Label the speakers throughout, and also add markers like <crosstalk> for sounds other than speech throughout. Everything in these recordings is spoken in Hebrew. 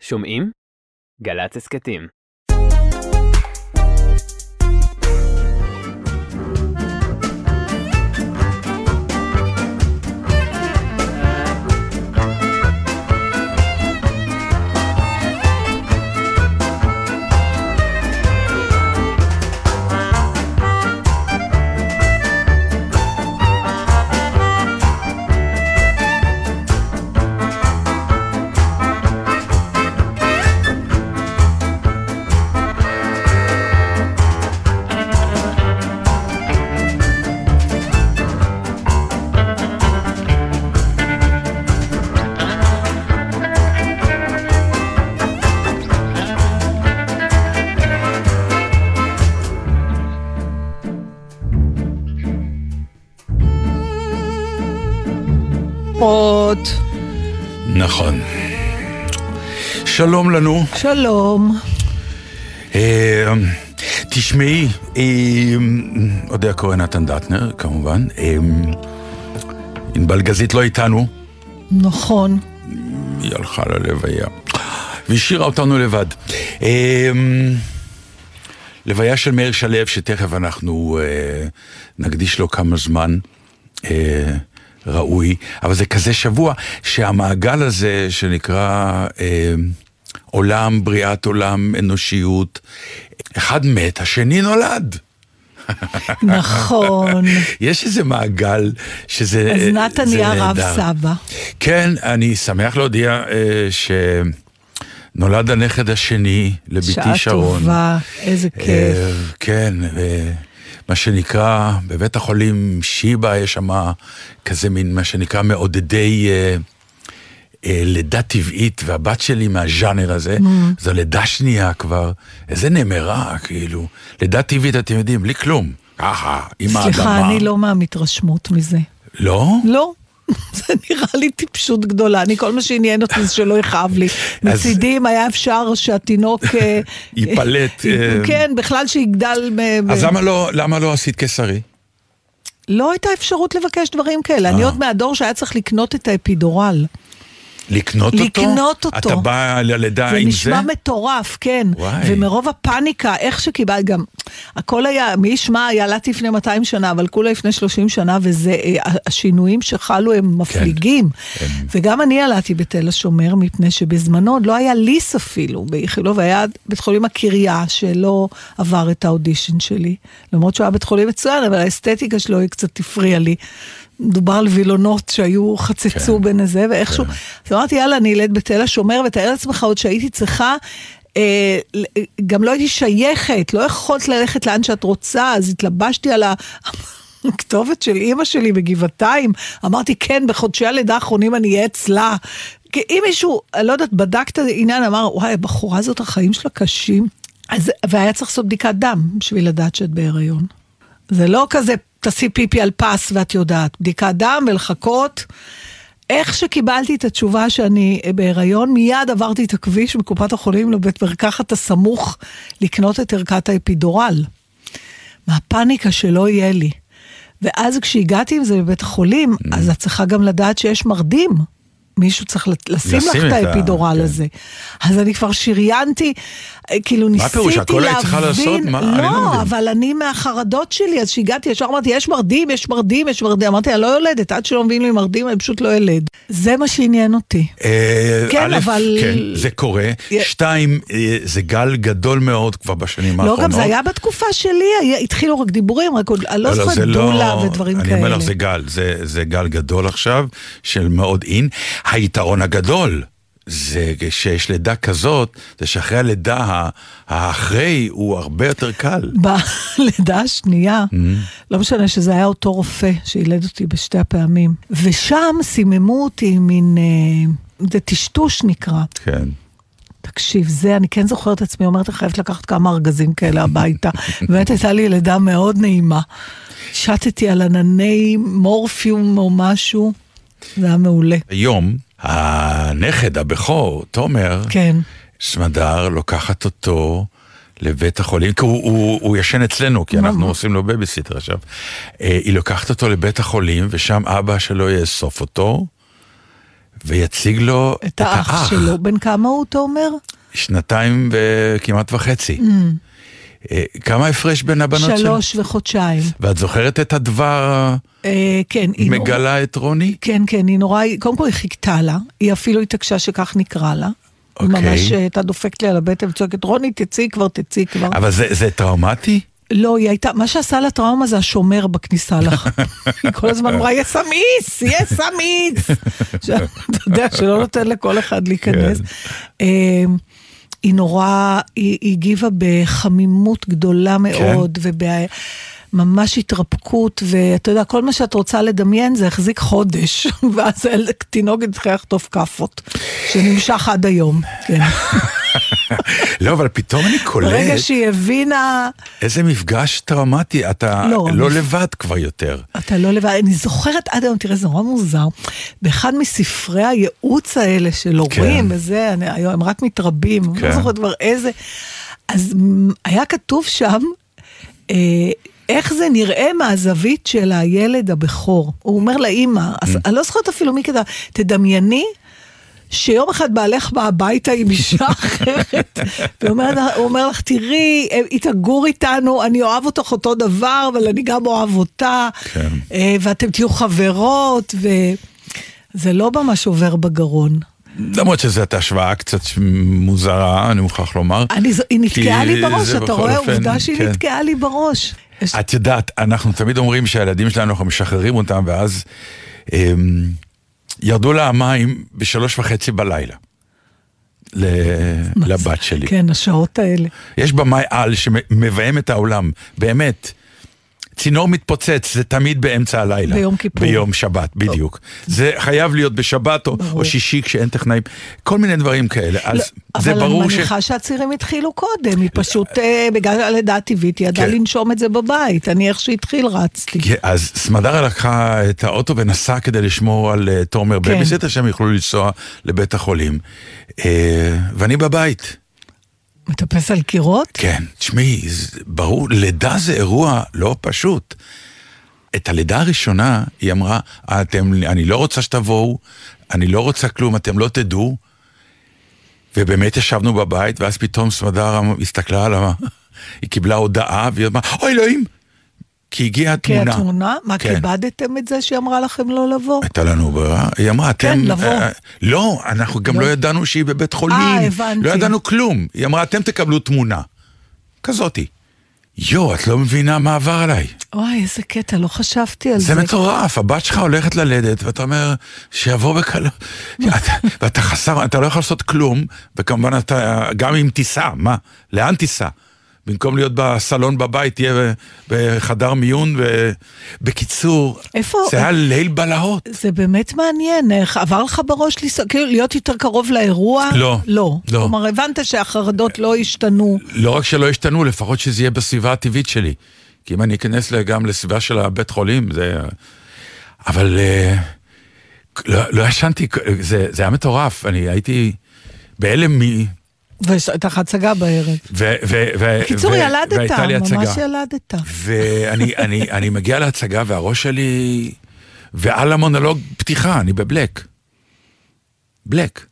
Speaker 1: שומעים? גל"צ הסכתים.
Speaker 2: שלום לנו.
Speaker 3: שלום.
Speaker 2: אה, תשמעי, אה, אודיה כהן נתן דטנר, כמובן. אה, ענבל גזית לא איתנו,
Speaker 3: נכון.
Speaker 2: היא הלכה ללוויה. והשאירה אותנו לבד. אה, לוויה של מאיר שלו, שתכף אנחנו אה, נקדיש לו כמה זמן. אה, ראוי, אבל זה כזה שבוע שהמעגל הזה שנקרא אה, עולם, בריאת עולם, אנושיות, אחד מת, השני נולד. <laughs>
Speaker 3: נכון.
Speaker 2: יש איזה מעגל שזה
Speaker 3: אז נתן
Speaker 2: זה
Speaker 3: נהיה רב
Speaker 2: נהדר.
Speaker 3: סבא.
Speaker 2: כן, אני שמח להודיע אה, שנולד הנכד השני לביתי
Speaker 3: שעה
Speaker 2: שרון.
Speaker 3: טובה, איזה
Speaker 2: אה,
Speaker 3: כיף.
Speaker 2: כן, אה, מה שנקרא, בבית החולים שיבא יש שם כזה מין, מה שנקרא, מעודדי אה, אה, לידה טבעית, והבת שלי מהז'אנר הזה, זו לידה שנייה כבר, איזה נמרה, כאילו. לידה טבעית, אתם יודעים, בלי כלום. ככה, עם האדמה.
Speaker 3: סליחה, אני לא מהמתרשמות מזה.
Speaker 2: לא?
Speaker 3: לא. <laughs> זה נראה לי טיפשות גדולה, אני כל מה שעניין אותי זה שלא יכאב לי. <laughs> מצידי אם היה אפשר שהתינוק... אה, <laughs>
Speaker 2: ייפלט,
Speaker 3: אה,
Speaker 2: אה,
Speaker 3: כן, בכלל שיגדל...
Speaker 2: אז למה לא, למה לא עשית קיסרי?
Speaker 3: לא הייתה אפשרות לבקש דברים כאלה. אני
Speaker 2: אה.
Speaker 3: עוד מהדור שהיה צריך לקנות את האפידורל.
Speaker 2: לקנות אותו?
Speaker 3: לקנות אותו.
Speaker 2: אתה בא ללידה
Speaker 3: זה
Speaker 2: עם זה?
Speaker 3: נשמע מטורף, כן.
Speaker 2: וואי.
Speaker 3: ומרוב הפאניקה, איך שקיבלת גם, הכל היה, מי ישמע, ילדתי לפני 200 שנה, אבל כולה לפני 30 שנה, וזה, אה, השינויים שחלו הם מפליגים.
Speaker 2: הם-
Speaker 3: וגם אני ילדתי בתל השומר, מפני שבזמנו עוד לא היה ליס אפילו באיכילוב, היה בית חולים הקריה, שלא עבר את האודישן שלי. למרות שהוא היה בית חולים מצוין, אבל האסתטיקה שלו היא קצת הפריעה לי. מדובר על וילונות שהיו, חצצו
Speaker 2: כן.
Speaker 3: בין הזה, ואיכשהו, אז אמרתי, יאללה, אני אלד בתל השומר, ותאר לעצמך עוד שהייתי צריכה, אה, גם לא הייתי שייכת, לא יכולת ללכת לאן שאת רוצה, אז התלבשתי על ה... <laughs> הכתובת של אימא שלי בגבעתיים, אמרתי, כן, בחודשי הלידה האחרונים אני אהיה אצלה. כי אם מישהו, אני לא יודעת, בדק את העניין, אמר, וואי, הבחורה הזאת, החיים שלה קשים. אז, והיה צריך לעשות בדיקת דם בשביל לדעת שאת בהיריון. זה לא כזה, תעשי פיפי על פס ואת יודעת, בדיקת דם ולחכות. איך שקיבלתי את התשובה שאני בהיריון, מיד עברתי את הכביש מקופת החולים לבית מרקחת הסמוך לקנות את ערכת האפידורל. מהפאניקה שלא יהיה לי. ואז כשהגעתי עם זה לבית החולים, אז את צריכה גם לדעת שיש מרדים. מישהו צריך לשים לך
Speaker 2: לשים
Speaker 3: את האפידורל
Speaker 2: כן.
Speaker 3: הזה. אז אני כבר שריינתי, כאילו ניסיתי
Speaker 2: פירוש,
Speaker 3: להבין...
Speaker 2: הכל היית צריכה לעשות? מה? אני לא
Speaker 3: לא,
Speaker 2: מבין.
Speaker 3: אבל אני מהחרדות שלי, אז כשהגעתי ישר אמרתי, יש מרדים, יש מרדים, יש מרדים. אמרתי, אני לא יולדת, עד שלא מביאים לי מרדים, אני פשוט לא ילד. זה מה שעניין אותי.
Speaker 2: אה,
Speaker 3: כן, אבל-
Speaker 2: כן, זה קורה. שתיים, אה, זה גל גדול מאוד כבר בשנים
Speaker 3: לא,
Speaker 2: האחרונות.
Speaker 3: גם זה היה בתקופה שלי, התחילו רק דיבורים, רק עוד, אני לא
Speaker 2: זה
Speaker 3: זוכרת דולה ודברים
Speaker 2: אני
Speaker 3: כאלה.
Speaker 2: אומר לך, זה גל, זה גל גדול עכשיו, של מאוד אין. היתרון הגדול, זה שיש לידה כזאת, זה שאחרי הלידה, האחרי הוא הרבה יותר קל.
Speaker 3: בלידה השנייה,
Speaker 2: Mm-hmm.
Speaker 3: לא משנה שזה היה אותו רופא שילד אותי בשתי הפעמים, ושם סיממו אותי מין, אה, זה טשטוש נקרא.
Speaker 2: כן.
Speaker 3: תקשיב, זה, אני כן זוכרת את עצמי, אומרת, אני חייבת לקחת כמה ארגזים כאלה הביתה. <laughs> באמת הייתה לי לידה מאוד נעימה. שטתי על ענני מורפיום או משהו, זה היה מעולה.
Speaker 2: היום, הנכד, הבכור, תומר,
Speaker 3: כן.
Speaker 2: סמדר לוקחת אותו לבית החולים, כי הוא, הוא, הוא ישן אצלנו, כי אנחנו עושים לו בייביסיטר עכשיו. אה, היא לוקחת אותו לבית החולים, ושם אבא שלו יאסוף אותו, ויציג לו
Speaker 3: את האח שלו. בן כמה הוא, אתה אומר?
Speaker 2: שנתיים וכמעט וחצי. אה, כמה הפרש בין הבנות שלו?
Speaker 3: שלוש וחודשיים.
Speaker 2: ואת זוכרת את הדבר
Speaker 3: אה, כן, היא.
Speaker 2: מגלה את רוני?
Speaker 3: כן, כן, היא נורא, קודם כל היא חיכתה לה, היא אפילו התעקשה שכך נקרא לה.
Speaker 2: אוקיי.
Speaker 3: ממש אה, הייתה דופקת לי על הבטן וצועקת, רוני, תצאי כבר, תצאי כבר.
Speaker 2: אבל זה, זה טראומטי?
Speaker 3: לא, היא הייתה, מה שעשה לה טראומה זה השומר בכניסה לך. <laughs> היא כל הזמן אמרה, יש אמיס, יש אמיס. ש- אתה יודע, שלא נותן לכל אחד להיכנס. היא נורא, היא הגיבה בחמימות גדולה מאוד, ובממש התרפקות, ואתה יודע, כל מה שאת רוצה לדמיין זה החזיק חודש, <laughs> ואז התינוקת התחילה לחטוף כאפות, שנמשך עד היום, כן. <laughs>
Speaker 2: לא, אבל פתאום אני קולט
Speaker 3: ברגע שהיא הבינה...
Speaker 2: איזה מפגש טראומטי, אתה
Speaker 3: לא,
Speaker 2: לא
Speaker 3: אני-
Speaker 2: לבד כבר יותר.
Speaker 3: אתה לא לבד, אני זוכרת עד היום, תראה, זה נורא מוזר, באחד מספרי הייעוץ האלה של הורים,
Speaker 2: כן.
Speaker 3: וזה, אני, היום הם רק מתרבים, אני
Speaker 2: כן.
Speaker 3: לא זוכרת כבר איזה, אז היה כתוב שם, אה, איך זה נראה מהזווית של הילד הבכור. הוא אומר לאימא,
Speaker 2: Mm.
Speaker 3: אני לא זוכרת אפילו מי כתב, תדמייני שיום אחד בעלך בא הביתה עם אישה <laughs> אחרת, והוא אומר לך, תראי, אה, היא תגור איתנו, אני אוהב אותך אותו דבר, אבל אני גם אוהב אותה,
Speaker 2: כן.
Speaker 3: אה, ואתם תהיו חברות, וזה לא ממש עובר בגרון.
Speaker 2: למרות שזאת השוואה קצת מוזרה, אני מוכרח לומר.
Speaker 3: אני, היא נתקעה
Speaker 2: כי
Speaker 3: לי בראש, אתה רואה?
Speaker 2: אופן,
Speaker 3: עובדה שהיא
Speaker 2: כן.
Speaker 3: נתקעה לי בראש.
Speaker 2: את יודעת, אנחנו תמיד אומרים שהילדים שלנו, אנחנו משחררים אותם, ואז הם, ירדו לה המים בשלוש וחצי בלילה. ל- לבת שלי.
Speaker 3: כן, השעות האלה.
Speaker 2: יש במאי על שמביים את העולם, באמת. צינור מתפוצץ, זה תמיד באמצע הלילה.
Speaker 3: ביום כיפור.
Speaker 2: ביום שבת, בדיוק. זה חייב להיות בשבת או. או שישי כשאין טכנאים, כל מיני דברים כאלה. אז
Speaker 3: לא,
Speaker 2: זה
Speaker 3: אבל
Speaker 2: ברור
Speaker 3: אני
Speaker 2: ש...
Speaker 3: מניחה שהצירים התחילו קודם, היא פשוט, אה, בגלל הלידה הטבעית, היא ידעה
Speaker 2: כן.
Speaker 3: לנשום את זה בבית. אני איך שהתחיל רצתי.
Speaker 2: כן, אז סמדר לקחה את האוטו ונסעה כדי לשמור על אה, תומר
Speaker 3: כן.
Speaker 2: בייביסיטר שהם יוכלו לנסוע לבית החולים. אה, ואני בבית.
Speaker 3: מטפס על קירות?
Speaker 2: כן, תשמעי, ברור, לידה זה אירוע לא פשוט. את הלידה הראשונה, היא אמרה, אתם, אני לא רוצה שתבואו, אני לא רוצה כלום, אתם לא תדעו. ובאמת ישבנו בבית, ואז פתאום סמדר הסתכלה על ה... <laughs> היא קיבלה הודעה, והיא אמרה, אוי אלוהים! כי הגיעה
Speaker 3: כי
Speaker 2: התמונה.
Speaker 3: התמונה? מה,
Speaker 2: כן.
Speaker 3: כיבדתם את זה שהיא אמרה לכם לא לבוא?
Speaker 2: הייתה לנו ברירה, היא אמרה, אתם...
Speaker 3: כן, לבוא.
Speaker 2: אה, לא, אנחנו גם
Speaker 3: לא.
Speaker 2: לא ידענו שהיא בבית חולים.
Speaker 3: אה, הבנתי.
Speaker 2: לא ידענו כלום. היא אמרה, אתם תקבלו תמונה. כזאתי. יואו, את לא מבינה מה עבר עליי.
Speaker 3: וואי, איזה קטע, לא חשבתי על זה.
Speaker 2: זה מטורף, הבת שלך הולכת ללדת, ואתה אומר, שיבוא בקלות. ואתה חסר, אתה לא יכול לעשות כלום, וכמובן אתה, גם אם תיסע, מה? לאן תיסע? במקום להיות בסלון בבית, תהיה בחדר מיון, ובקיצור,
Speaker 3: איפה-
Speaker 2: זה היה ליל בלהות.
Speaker 3: זה באמת מעניין, עבר לך בראש לס- כאילו להיות יותר קרוב לאירוע?
Speaker 2: לא.
Speaker 3: לא.
Speaker 2: לא.
Speaker 3: כלומר, הבנת שהחרדות לא השתנו.
Speaker 2: לא רק שלא ישתנו, לפחות שזה יהיה בסביבה הטבעית שלי. כי אם אני אכנס גם לסביבה של הבית חולים, זה... אבל אה, לא, לא ישנתי, זה, זה היה מטורף, אני הייתי בהלם מ...
Speaker 3: והייתה לך הצגה בערב. בקיצור, ילדת. ממש ילדת.
Speaker 2: ואני אני, אני מגיע להצגה והראש שלי... ועל המונולוג פתיחה, אני בבלק. בלק.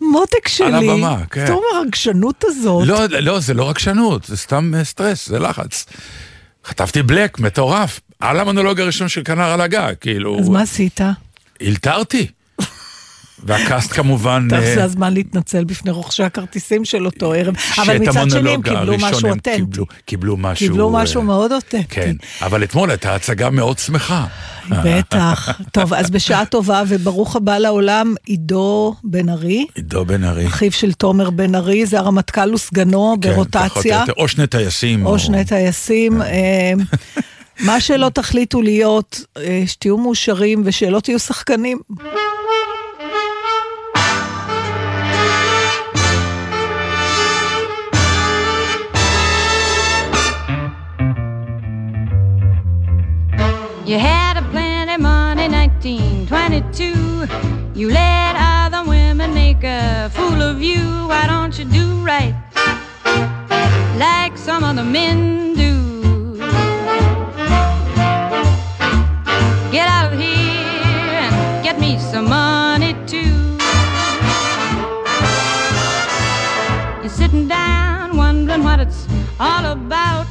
Speaker 3: מותק שלי.
Speaker 2: הבמה, כן.
Speaker 3: אומרת, הרגשנות הזאת.
Speaker 2: לא, לא, זה לא רגשנות, זה סתם אה, סטרס, זה לחץ. חטפתי בלק, מטורף, על המונולוג הראשון של כנר על הגג, כאילו,
Speaker 3: אז מה עשית?
Speaker 2: הלתרתי. והקאסט כמובן...
Speaker 3: טוב,
Speaker 2: אה,
Speaker 3: זה הזמן להתנצל בפני רוכשי הכרטיסים של אותו ערב. אבל מצד שני הם קיבלו משהו אותנטי.
Speaker 2: קיבלו, קיבלו משהו...
Speaker 3: קיבלו משהו
Speaker 2: אה,
Speaker 3: מאוד אותנטי.
Speaker 2: כן, אבל אתמול הייתה הצגה מאוד שמחה.
Speaker 3: בטח. <laughs> טוב, אז בשעה טובה וברוך הבא לעולם, עידו בן ארי,
Speaker 2: עידו בן ארי.
Speaker 3: אחיו של תומר בן ארי, זה הרמטכ"ל וסגנו
Speaker 2: כן,
Speaker 3: ברוטציה,
Speaker 2: או שני טייסים.
Speaker 3: או שני טייסים. אה, <laughs> מה שלא תחליטו להיות, אה, שתהיו מאושרים ושלא תהיו שחקנים.
Speaker 4: You had a plenty money, 1922. You let other women make a fool of you. Why don't you do right like some other men do? Get out of here and get me some money too. You're sitting down wondering what it's all about.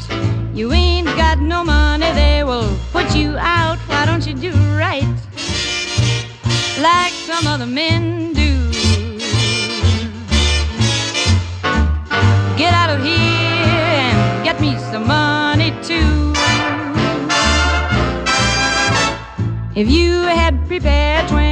Speaker 4: You ain't got no money, they will put you out. Why don't you do right like some other men do? Get out of here and get me some money too. If you had prepared 20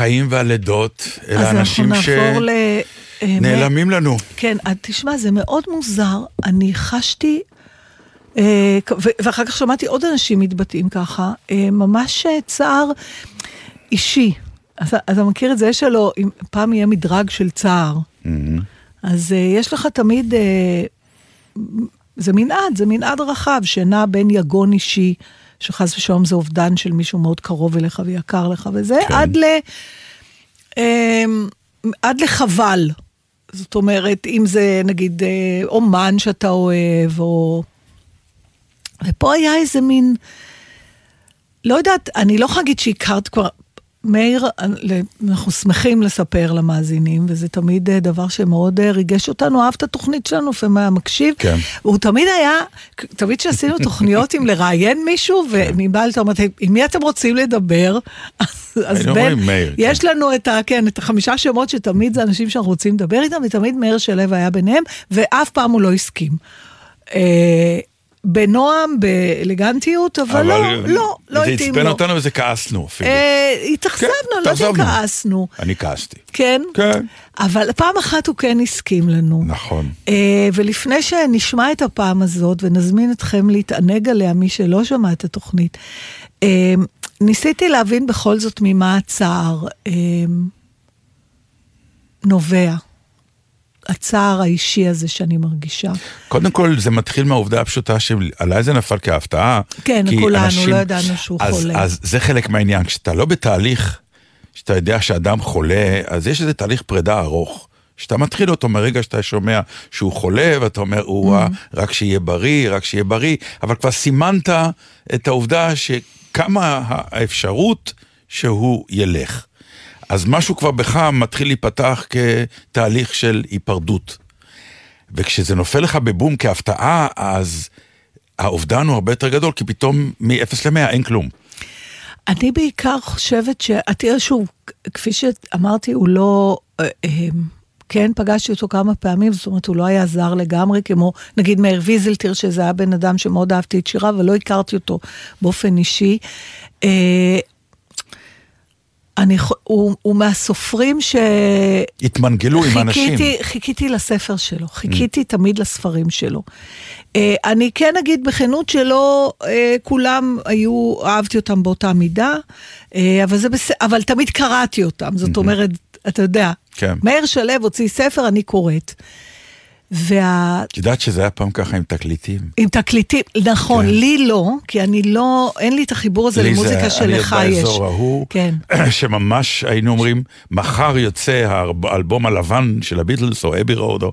Speaker 2: אז
Speaker 3: אז-
Speaker 2: מהחיים והלידות,
Speaker 3: אז
Speaker 2: אלה
Speaker 3: אנחנו
Speaker 2: אנשים
Speaker 3: נעבור ל... אה,
Speaker 2: שנעלמים לנו.
Speaker 3: כן, אז תשמע, זה מאוד מוזר. אני חשתי, אה, ואחר כך שמעתי עוד אנשים מתבטאים ככה, אה, ממש צער אישי. אז אז אתה מכיר את זה? יש הלוא, אם פעם יהיה מדרג של צער. אז אה, יש לך תמיד, זה מנעד, זה מנעד רחב, שנע בין יגון אישי, שחס ושלום זה אובדן של מישהו מאוד קרוב אליך ויקר לך וזה,
Speaker 2: כן.
Speaker 3: עד ל... אמ, עד לחבל. זאת אומרת, אם זה נגיד אה, אומן שאתה אוהב, או... ופה היה איזה מין, לא יודעת, אני לא יכולה להגיד שהכרת כבר, מאיר, אנחנו שמחים לספר למאזינים, וזה תמיד אה, דבר שמאוד אה, ריגש אותנו, אהב את התוכנית שלנו, לפעמים היה מקשיב.
Speaker 2: כן.
Speaker 3: הוא תמיד היה, תמיד כשעשינו תוכניות עם לראיין מישהו, ומבעל אתה אומרת, עם מי אתם רוצים לדבר? אז, בין, יש
Speaker 2: כן.
Speaker 3: לנו את, ה, כן, את החמישה שמות שתמיד זה אנשים שאנחנו רוצים לדבר איתם, ותמיד מאיר שלו היה ביניהם, ואף פעם הוא לא הסכים. בנועם, באלגנטיות, אבל, לא, לא, לא
Speaker 2: זה
Speaker 3: התאים
Speaker 2: עצבן
Speaker 3: לו.
Speaker 2: אותנו וזה כעסנו אפילו.
Speaker 3: אה, התאכזבנו, אני לא אם
Speaker 2: התאכזבנו.
Speaker 3: כעסנו.
Speaker 2: אני כעסתי.
Speaker 3: כן?
Speaker 2: כן.
Speaker 3: אבל פעם אחת הוא כן הסכים לנו.
Speaker 2: נכון.
Speaker 3: אה, ולפני שנשמע את הפעם הזאת ונזמין אתכם להתענג עליה, מי שלא שמע את התוכנית, אה, ניסיתי להבין בכל זאת ממה הצער אה, נובע. הצער האישי הזה שאני מרגישה.
Speaker 2: קודם כל, זה מתחיל מהעובדה הפשוטה שעליי זה נפל כהפתעה.
Speaker 3: כן, כולנו,
Speaker 2: אנשים-
Speaker 3: לא ידענו שהוא
Speaker 2: אז,
Speaker 3: חולה.
Speaker 2: אז זה חלק מהעניין. כשאתה לא בתהליך, שאתה יודע שאדם חולה, אז יש איזה תהליך פרידה ארוך. שאתה מתחיל אותו מרגע שאתה שומע שהוא חולה, ואתה אומר, או-אה, רק שיהיה בריא, רק שיהיה בריא, אבל כבר סימנת את העובדה שכמה האפשרות שהוא ילך. אז משהו כבר בך מתחיל להיפתח כתהליך של היפרדות. וכשזה נופל לך בבום כהפתעה, אז האובדן הוא הרבה יותר גדול, כי פתאום מ-0 ל-100 אין כלום.
Speaker 3: אני בעיקר חושבת ש... תראה שוב, כפי שאמרתי, הוא לא... אה, אה, כן, פגשתי אותו כמה פעמים, זאת אומרת, הוא לא היה זר לגמרי, כמו נגיד מאיר ויזלטיר, שזה היה בן אדם שמאוד אהבתי את שיריו, אבל לא הכרתי אותו באופן אישי. אני, הוא, הוא מהסופרים ש...
Speaker 2: התמנגלו עם אנשים.
Speaker 3: חיכיתי, חיכיתי לספר שלו, חיכיתי תמיד לספרים שלו. אה, אני כן אגיד בכנות שלא אה, כולם היו, אהבתי אותם באותה מידה, אה, אבל זה בסדר, אבל תמיד קראתי אותם, זאת אומרת, אתה יודע,
Speaker 2: כן.
Speaker 3: מאיר שלו הוציא ספר, אני קוראת. וה...
Speaker 2: את יודעת שזה היה פעם ככה עם תקליטים?
Speaker 3: עם תקליטים, נכון,
Speaker 2: כן.
Speaker 3: לי לא, כי אני לא, אין לי את החיבור הזה
Speaker 2: לי
Speaker 3: למוזיקה
Speaker 2: זה-
Speaker 3: שלך
Speaker 2: אני
Speaker 3: יש.
Speaker 2: באזור ההוא,
Speaker 3: כן. <clears throat>
Speaker 2: שממש היינו אומרים, מחר יוצא האלב- האלבום הלבן של הביטלס, או אבי רוד, או-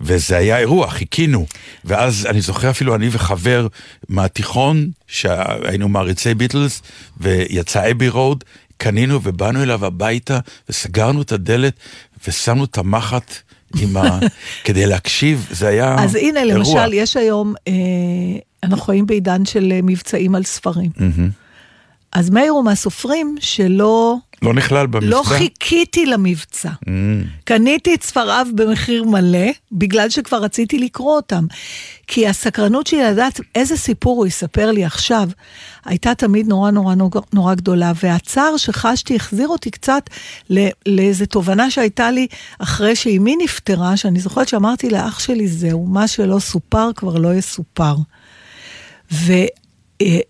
Speaker 2: וזה היה אירוע, חיכינו. ואז אני זוכר אפילו אני וחבר מהתיכון, שהיינו מעריצי ביטלס, ויצא אבי רוד, קנינו ובאנו אליו הביתה, וסגרנו את הדלת, ושמנו את המחט. עם ה... <laughs> כדי להקשיב, זה היה
Speaker 3: אז הנה,
Speaker 2: אירוע.
Speaker 3: למשל, יש היום, אה, אנחנו חיים בעידן של אה, מבצעים על ספרים.
Speaker 2: מהמם.
Speaker 3: אז מאיר הוא מהסופרים שלא
Speaker 2: לא נכלל במבצע?
Speaker 3: לא חיכיתי למבצע.
Speaker 2: Mm.
Speaker 3: קניתי את ספריו במחיר מלא, בגלל שכבר רציתי לקרוא אותם. כי הסקרנות שלי לדעת איזה סיפור הוא יספר לי עכשיו, הייתה תמיד נורא נורא נורא, נורא גדולה, והצער שחשתי החזיר אותי קצת לא- לאיזו תובנה שהייתה לי אחרי שאימי נפטרה, שאני זוכרת שאמרתי לאח שלי, זהו, מה שלא סופר כבר לא יסופר. ואני,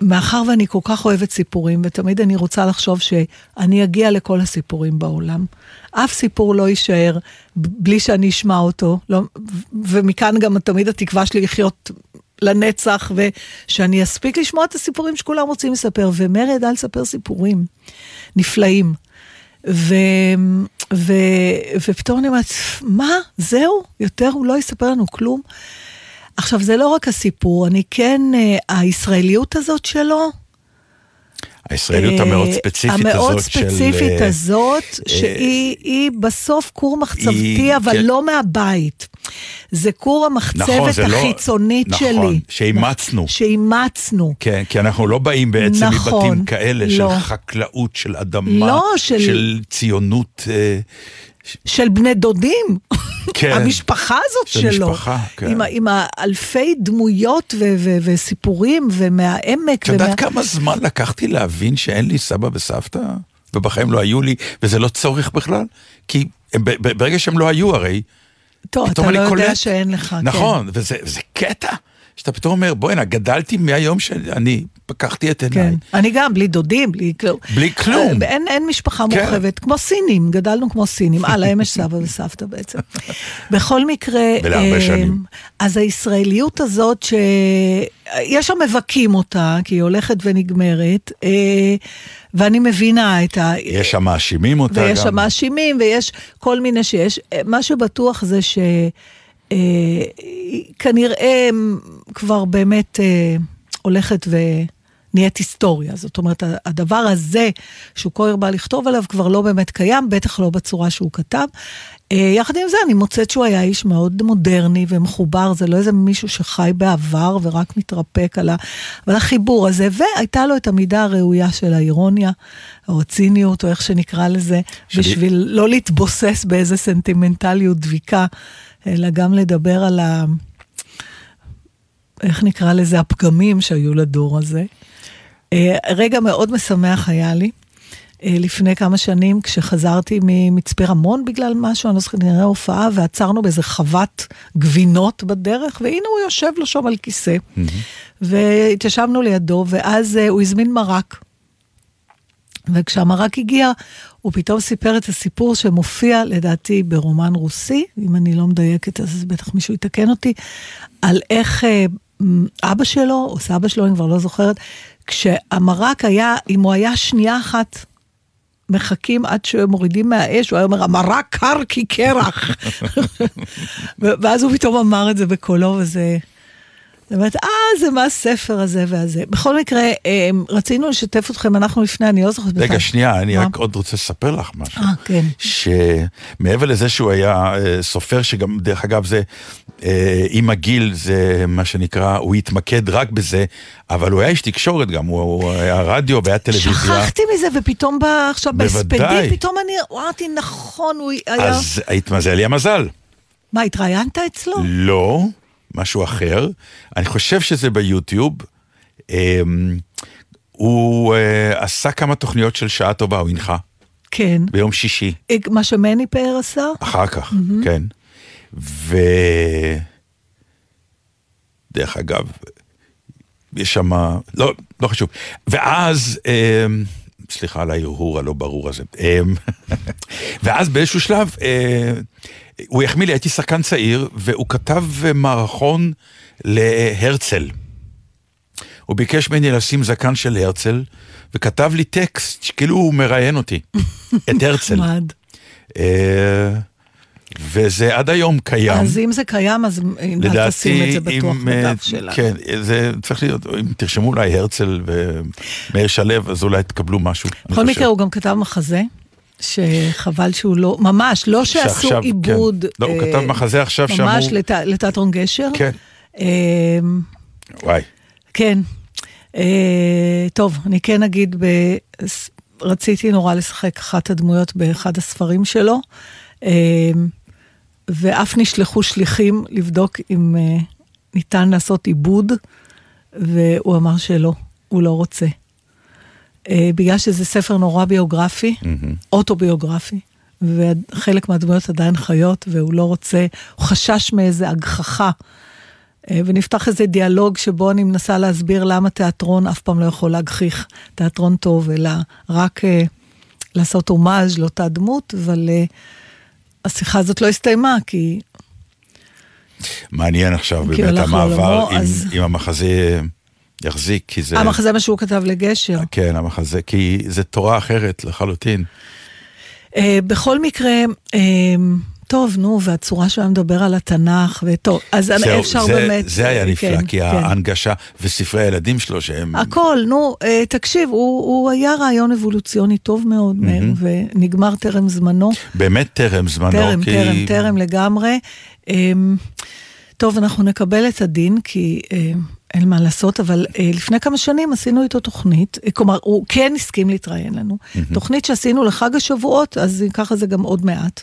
Speaker 3: מאחר ואני כל כך אוהבת סיפורים, ותמיד אני רוצה לחשוב שאני אגיע לכל הסיפורים בעולם, אף סיפור לא יישאר בלי שאני אשמע אותו, לא, ומכאן גם תמיד התקווה שלי לחיות לנצח, ושאני אספיק לשמוע את הסיפורים שכולם רוצים לספר, ומרי ידע לספר סיפורים נפלאים. ו, ו, ופתאום אני אומרת, מה? זהו? יותר הוא לא יספר לנו כלום? עכשיו, זה לא רק הסיפור, אני כן, אה, הישראליות הזאת שלו,
Speaker 2: הישראליות
Speaker 3: אה,
Speaker 2: המאוד ספציפית
Speaker 3: המאוד
Speaker 2: הזאת של...
Speaker 3: ספציפית
Speaker 2: אה,
Speaker 3: הזאת, שהיא היא בסוף כור מחצבתי, אבל
Speaker 2: כן.
Speaker 3: לא מהבית. זה כור המחצבת
Speaker 2: נכון, לא-
Speaker 3: החיצונית
Speaker 2: נכון,
Speaker 3: שלי.
Speaker 2: שאימצנו.
Speaker 3: שאימצנו.
Speaker 2: כן, כי אנחנו לא באים בעצם
Speaker 3: נכון,
Speaker 2: מבתים כאלה
Speaker 3: לא.
Speaker 2: של חקלאות, של אדמה,
Speaker 3: לא, של-
Speaker 2: של ציונות,
Speaker 3: של בני דודים.
Speaker 2: כן.
Speaker 3: המשפחה הזאת
Speaker 2: של
Speaker 3: שלו.
Speaker 2: משפחה, כן.
Speaker 3: עם, עם האלפי דמויות ו- ו- וסיפורים, ומהעמק.
Speaker 2: את יודעת כמה זמן לקחתי להבין שאין לי סבא וסבתא? ובחיים לא היו לי, וזה לא צורך בכלל? כי ברגע שהם לא היו הרי,
Speaker 3: טוב, אתה לא יודע
Speaker 2: קולט.
Speaker 3: שאין לך. כן.
Speaker 2: נכון, וזה וזה קטע, שאתה פתאום אומר, בוא'נה, גדלתי מהיום שאני פקחתי את עיניי.
Speaker 3: כן, אני גם, בלי דודים, בלי כלום.
Speaker 2: בלי כלום.
Speaker 3: אה, אין, אין משפחה
Speaker 2: כן.
Speaker 3: מורחבת, כמו סינים, גדלנו כמו סינים. אה, להם יש סבא וסבתא בעצם. בכל מקרה...
Speaker 2: ולהרבה
Speaker 3: אה,
Speaker 2: שנים.
Speaker 3: אז הישראליות הזאת, שיש המבכים אותה, כי היא הולכת ונגמרת, אה, ואני מבינה את ה...
Speaker 2: יש המאשימים אותה
Speaker 3: ויש
Speaker 2: גם.
Speaker 3: המאשימים, ויש כל מיני שיש. מה שבטוח זה ש... אה, כנראה כבר באמת אה, הולכת ונהיית היסטוריה. זאת אומרת, הדבר הזה שהוא כה הרבה לכתוב עליו כבר לא באמת קיים, בטח לא בצורה שהוא כתב. אה, יחד עם זה, אני מוצאת שהוא היה איש מאוד מודרני ומחובר, זה לא איזה מישהו שחי בעבר ורק מתרפק על ה... אבל החיבור הזה, והייתה לו את המידה הראויה של האירוניה, או הציניות, או איך שנקרא לזה,
Speaker 2: שלי-
Speaker 3: בשביל לא להתבוסס באיזה סנטימנטליות דביקה, אלא גם לדבר על ה... איך נקרא לזה? הפגמים שהיו לדור הזה. אה, רגע מאוד משמח היה לי. אה, לפני כמה שנים, כשחזרתי ממצפה רמון בגלל משהו, אני לא זוכרת, נראה הופעה, ועצרנו באיזה חוות גבינות בדרך, והנה הוא יושב לו שם על כיסא. והתיישבנו לידו, ואז אה, הוא הזמין מרק. וכשהמרק הגיע, הוא פתאום סיפר את הסיפור שמופיע, לדעתי, ברומן רוסי, אם אני לא מדייקת, אז בטח מישהו יתקן אותי, על איך אבא שלו, או סבא שלו, אני כבר לא זוכרת, כשהמרק היה, אם הוא היה שנייה אחת מחכים עד שמורידים מהאש, הוא היה אומר, המרק קר כי קרח. ו- ואז הוא פתאום אמר את זה בקולו, וזה... זאת אומרת, אה, זה מה הספר הזה והזה. בכל מקרה, אה, רצינו לשתף אתכם, אנחנו לפני, אני לא זוכרת
Speaker 2: רגע, שנייה, אני? רק עוד רוצה לספר לך משהו.
Speaker 3: אה, כן.
Speaker 2: שמעבר לזה שהוא היה אה, סופר, שגם, דרך אגב, זה, אה, עם הגיל, זה מה שנקרא, הוא התמקד רק בזה, אבל הוא היה איש תקשורת גם, הוא, היה רדיו והיה טלוויזיה.
Speaker 3: שכחתי מזה, ופתאום עכשיו. בהספדים, פתאום אני אמרתי, נכון, הוא היה...
Speaker 2: אז התמזל לי המזל.
Speaker 3: מה, התראיינת אצלו?
Speaker 2: לא, משהו אחר. אני חושב שזה ביוטיוב. אמ, הוא אה, עשה כמה תוכניות של שעה טובה, הוא הנחה,
Speaker 3: כן.
Speaker 2: ביום שישי.
Speaker 3: אה, מה שמני פאר עשה?
Speaker 2: אחר כך, כן. ו... דרך אגב, יש שם, לא, לא חשוב. ואז, אה, סליחה על ההרהור הלא ברור הזה. אמ, <laughs> ואז באיזשהו שלב, אה, הוא החמיא לי, הייתי שחקן צעיר, והוא כתב מערכון להרצל. הוא ביקש ממני לשים זקן של הרצל, וכתב לי טקסט, כאילו הוא מראיין אותי, <laughs> את הרצל.
Speaker 3: נחמד.
Speaker 2: אה, וזה עד היום קיים.
Speaker 3: אז אם זה קיים, אז אל תשים את זה בטוח
Speaker 2: אם, אה,
Speaker 3: בדף שלנו.
Speaker 2: כן, זה צריך להיות, אם תרשמו אולי הרצל ומאיר שלו, אז אולי תקבלו משהו.
Speaker 3: בכל. מקרה, הוא גם כתב מחזה, שחבל שהוא לא, ממש, לא שעשו
Speaker 2: שעכשיו,
Speaker 3: עיבוד.
Speaker 2: כן. לא, הוא
Speaker 3: אה,
Speaker 2: כתב מחזה עכשיו
Speaker 3: ממש
Speaker 2: שאמור...
Speaker 3: לת- לתיאטרון גשר.
Speaker 2: כן,
Speaker 3: אמ,
Speaker 2: וואי.
Speaker 3: כן. אה, טוב, אני כן אגיד, ב... רציתי נורא לשחק אחת הדמויות באחד הספרים שלו, אה, ואף נשלחו שליחים לבדוק אם אה, ניתן לעשות עיבוד, והוא אמר שלא, הוא לא רוצה. אה, בגלל שזה ספר נורא ביוגרפי, אוטוביוגרפי, וחלק מהדמויות עדיין חיות, והוא לא רוצה, הוא חשש מאיזה הגחכה. אה, ונפתח איזה דיאלוג שבו אני מנסה להסביר למה תיאטרון אף פעם לא יכול להגחיך תיאטרון טוב, אלא רק אה, לעשות הומאז' לאותה דמות, אבל אה, השיחה הזאת לא הסתיימה, כי
Speaker 2: מעניין עכשיו באמת המעבר, אם-
Speaker 3: אז-
Speaker 2: המחזה יחזיק, כי זה...
Speaker 3: המחזה מה שהוא כתב לגשר.
Speaker 2: כן, המחזה, כי זה תורה אחרת לחלוטין.
Speaker 3: אה, בכל מקרה, אה, טוב, נו, והצורה היה מדבר על התנ"ך, וטוב, אז
Speaker 2: זהו,
Speaker 3: אפשר
Speaker 2: זה-
Speaker 3: באמת...
Speaker 2: זה היה
Speaker 3: אה,
Speaker 2: נפלא,
Speaker 3: כן,
Speaker 2: כי
Speaker 3: כן.
Speaker 2: ההנגשה וספרי הילדים שלו שהם...
Speaker 3: הכל, נו, אה, תקשיב, הוא, הוא היה רעיון אבולוציוני טוב מאוד, מאיר, ונגמר טרם זמנו.
Speaker 2: באמת טרם זמנו,
Speaker 3: טרם,
Speaker 2: כי...
Speaker 3: טרם, טרם לגמרי. אמ, טוב, אנחנו נקבל את הדין, כי אה, אין מה לעשות, אבל אה, לפני כמה שנים עשינו איתו תוכנית, כלומר, הוא כן הסכים להתראיין לנו. תוכנית שעשינו לחג השבועות, אז ככה זה גם עוד מעט.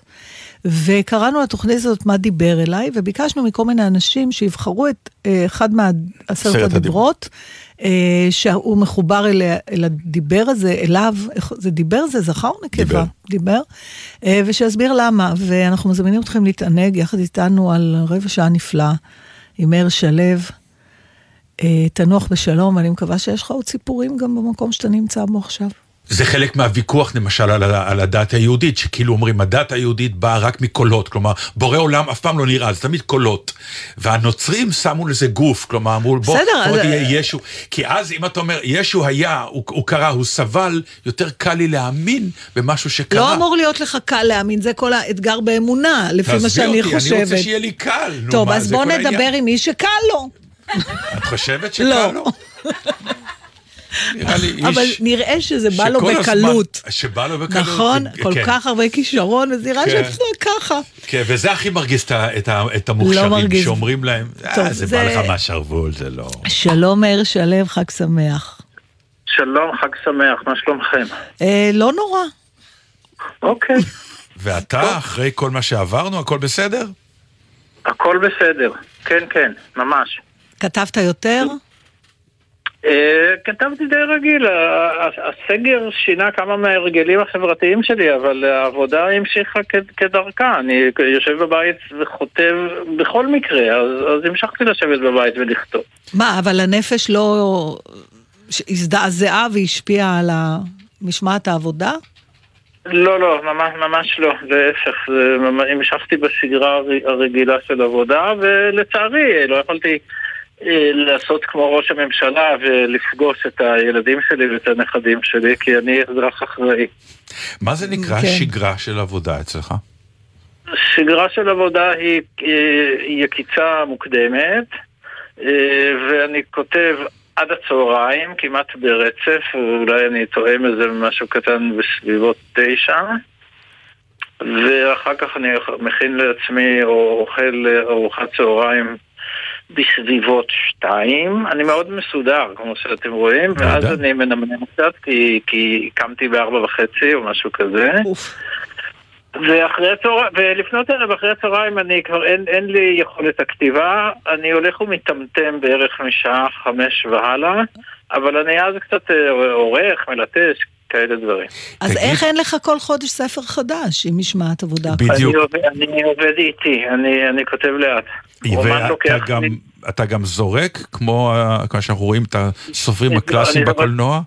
Speaker 3: וקראנו לתוכנית הזאת מה דיבר אליי, וביקשנו מכל מיני אנשים שיבחרו את אה, אחד מעשרת
Speaker 2: עשרת
Speaker 3: הדיברות, אה, שהוא מחובר אל, אל הדיבר הזה, אליו, זה דיבר זה זכר או נקבה?
Speaker 2: דיבר.
Speaker 3: דיבר, אה, ושיסביר למה, ואנחנו מזמינים אתכם להתענג יחד איתנו על רבע שעה נפלאה עם מאיר שלו. אה, תנוח בשלום, אני מקווה שיש לך עוד סיפורים גם במקום שאתה נמצא בו עכשיו.
Speaker 2: זה חלק מהוויכוח למשל על, על הדת היהודית, שכאילו אומרים הדת היהודית באה רק מקולות, כלומר בורא עולם אף פעם לא נראה, זה תמיד קולות. והנוצרים שמו לזה גוף, כלומר אמרו בוא,
Speaker 3: בסדר,
Speaker 2: בוא
Speaker 3: אז-
Speaker 2: תהיה ישו, כי אז אם אתה אומר ישו היה, הוא, הוא קרא, הוא סבל, יותר קל לי להאמין במשהו שקרה.
Speaker 3: לא אמור להיות לך קל להאמין, זה כל האתגר באמונה, לפי מה
Speaker 2: תעזבי
Speaker 3: שאני
Speaker 2: אותי, אני
Speaker 3: חושבת.
Speaker 2: רוצה שיהיה לי קל. נו,
Speaker 3: טוב,
Speaker 2: מה,
Speaker 3: אז בוא
Speaker 2: כל העניין.
Speaker 3: נדבר עם מי שקל לו.
Speaker 2: את חושבת שקל
Speaker 3: לא.
Speaker 2: נראה לי איש...
Speaker 3: אבל נראה שזה בא לו
Speaker 2: שכל הזמן-
Speaker 3: בקלות.
Speaker 2: שבא לו בקלות.
Speaker 3: נכון?
Speaker 2: כן.
Speaker 3: כל כך הרבה כישרון, אז נראה
Speaker 2: כן.
Speaker 3: שזה ככה.
Speaker 2: כן, וזה הכי מרגיז את את המוכשרים,
Speaker 3: מרגיז.
Speaker 2: שאומרים להם,
Speaker 3: טוב,
Speaker 2: "אה, זה
Speaker 3: זה-
Speaker 2: בא לך מהשרוול, זה לא...
Speaker 3: שלום מאיר שלו, חג שמח.
Speaker 5: שלום, חג שמח, מה שלומכם?
Speaker 3: אה, לא נורא.
Speaker 5: אוקיי,
Speaker 2: ואתה, אחרי כל מה שעברנו, הכל בסדר?
Speaker 5: הכל בסדר. כן, כן, ממש.
Speaker 3: כתבת יותר?
Speaker 5: אה, כתבתי די רגיל, הסגר שינה כמה מההרגלים החברתיים שלי, אבל העבודה המשיכה כדרכה. אני יושב בבית וכותב בכל מקרה, אז, המשכתי לשבת בבית ולכתוב.
Speaker 3: מה, אבל הנפש לא הזדעזעה והשפיעה על משמעת העבודה?
Speaker 5: לא, לא, ממש, ממש לא, להפך, המשכתי בשגרה הר- הרגילה של עבודה, ולצערי לא יכולתי לעשות כמו ראש הממשלה ולפגוש את הילדים שלי ואת הנכדים שלי, כי אני אזרח אחראי.
Speaker 2: מה זה נקרא
Speaker 3: כן.
Speaker 2: שגרה של עבודה אצלך?
Speaker 5: שגרה של עבודה היא אה, יקיצה מוקדמת, אה, ואני כותב עד הצהריים, כמעט ברצף, ואולי אני תואם איזה משהו קטן בסביבות תשע, ואחר כך אני מכין לעצמי או אוכל ארוחת צהריים בסביבות שתיים. אני מאוד מסודר, כמו שאתם רואים, ואז
Speaker 2: נהדר.
Speaker 5: אני מנמנם קצת, כי, כי קמתי בארבע וחצי או משהו כזה. ואחרי הצהריים, ולפנות ערב אחרי הצהריים אני כבר אין, אין לי יכולת הכתיבה, אני הולך ומטמטם בערך משעה חמש והלאה, אבל אני אז קצת אה, עורך, מלטש, כאלה דברים.
Speaker 3: אז
Speaker 2: תגיד-
Speaker 3: איך אין לך כל חודש ספר חדש עם משמעת עבודה?
Speaker 2: בדיוק.
Speaker 5: אני עובד, אני עובד איתי, אני, אני כותב לאט.
Speaker 2: ואתה
Speaker 5: לוקח
Speaker 2: גם, אתה גם זורק, כמו שאנחנו רואים את הסופרים
Speaker 5: אני-
Speaker 2: הקלאסיים
Speaker 5: לא-
Speaker 2: בקולנוע?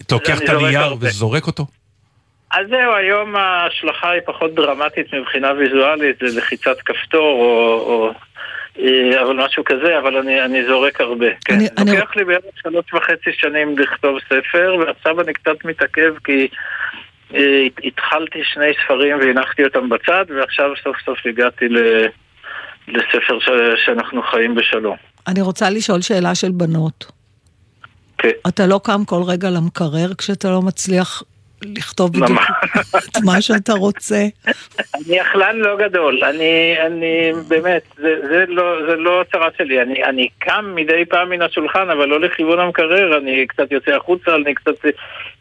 Speaker 2: אתה לוקח את
Speaker 5: זורק
Speaker 2: הנייר. וזורק אותו?
Speaker 5: אז זהו, היום ההשלכה היא פחות דרמטית מבחינה ויזואלית, זה לחיצת כפתור או... או אבל משהו כזה, אבל אני, אני זורק הרבה, כן.
Speaker 3: אני- אני-
Speaker 5: לוקח לי בערך שלוש וחצי שנים לכתוב ספר, ועכשיו אני קצת מתעכב כי אה, הת- התחלתי שני ספרים והנחתי אותם בצד, ועכשיו סוף סוף הגעתי ל, לספר ש, שאנחנו חיים בשלום.
Speaker 3: אני רוצה לשאול שאלה של בנות.
Speaker 5: כן.
Speaker 3: אתה לא קם כל רגע למקרר כשאתה לא מצליח לכתוב בדיוק. את מה שאתה רוצה?
Speaker 5: אני אכלן לא גדול, אני, אני באמת, זה, זה, לא, זה לא צרה שלי, אני, אני קם מדי פעם מן השולחן, אבל לא לכיוון המקרר, אני קצת יוצא החוצה, אני קצת,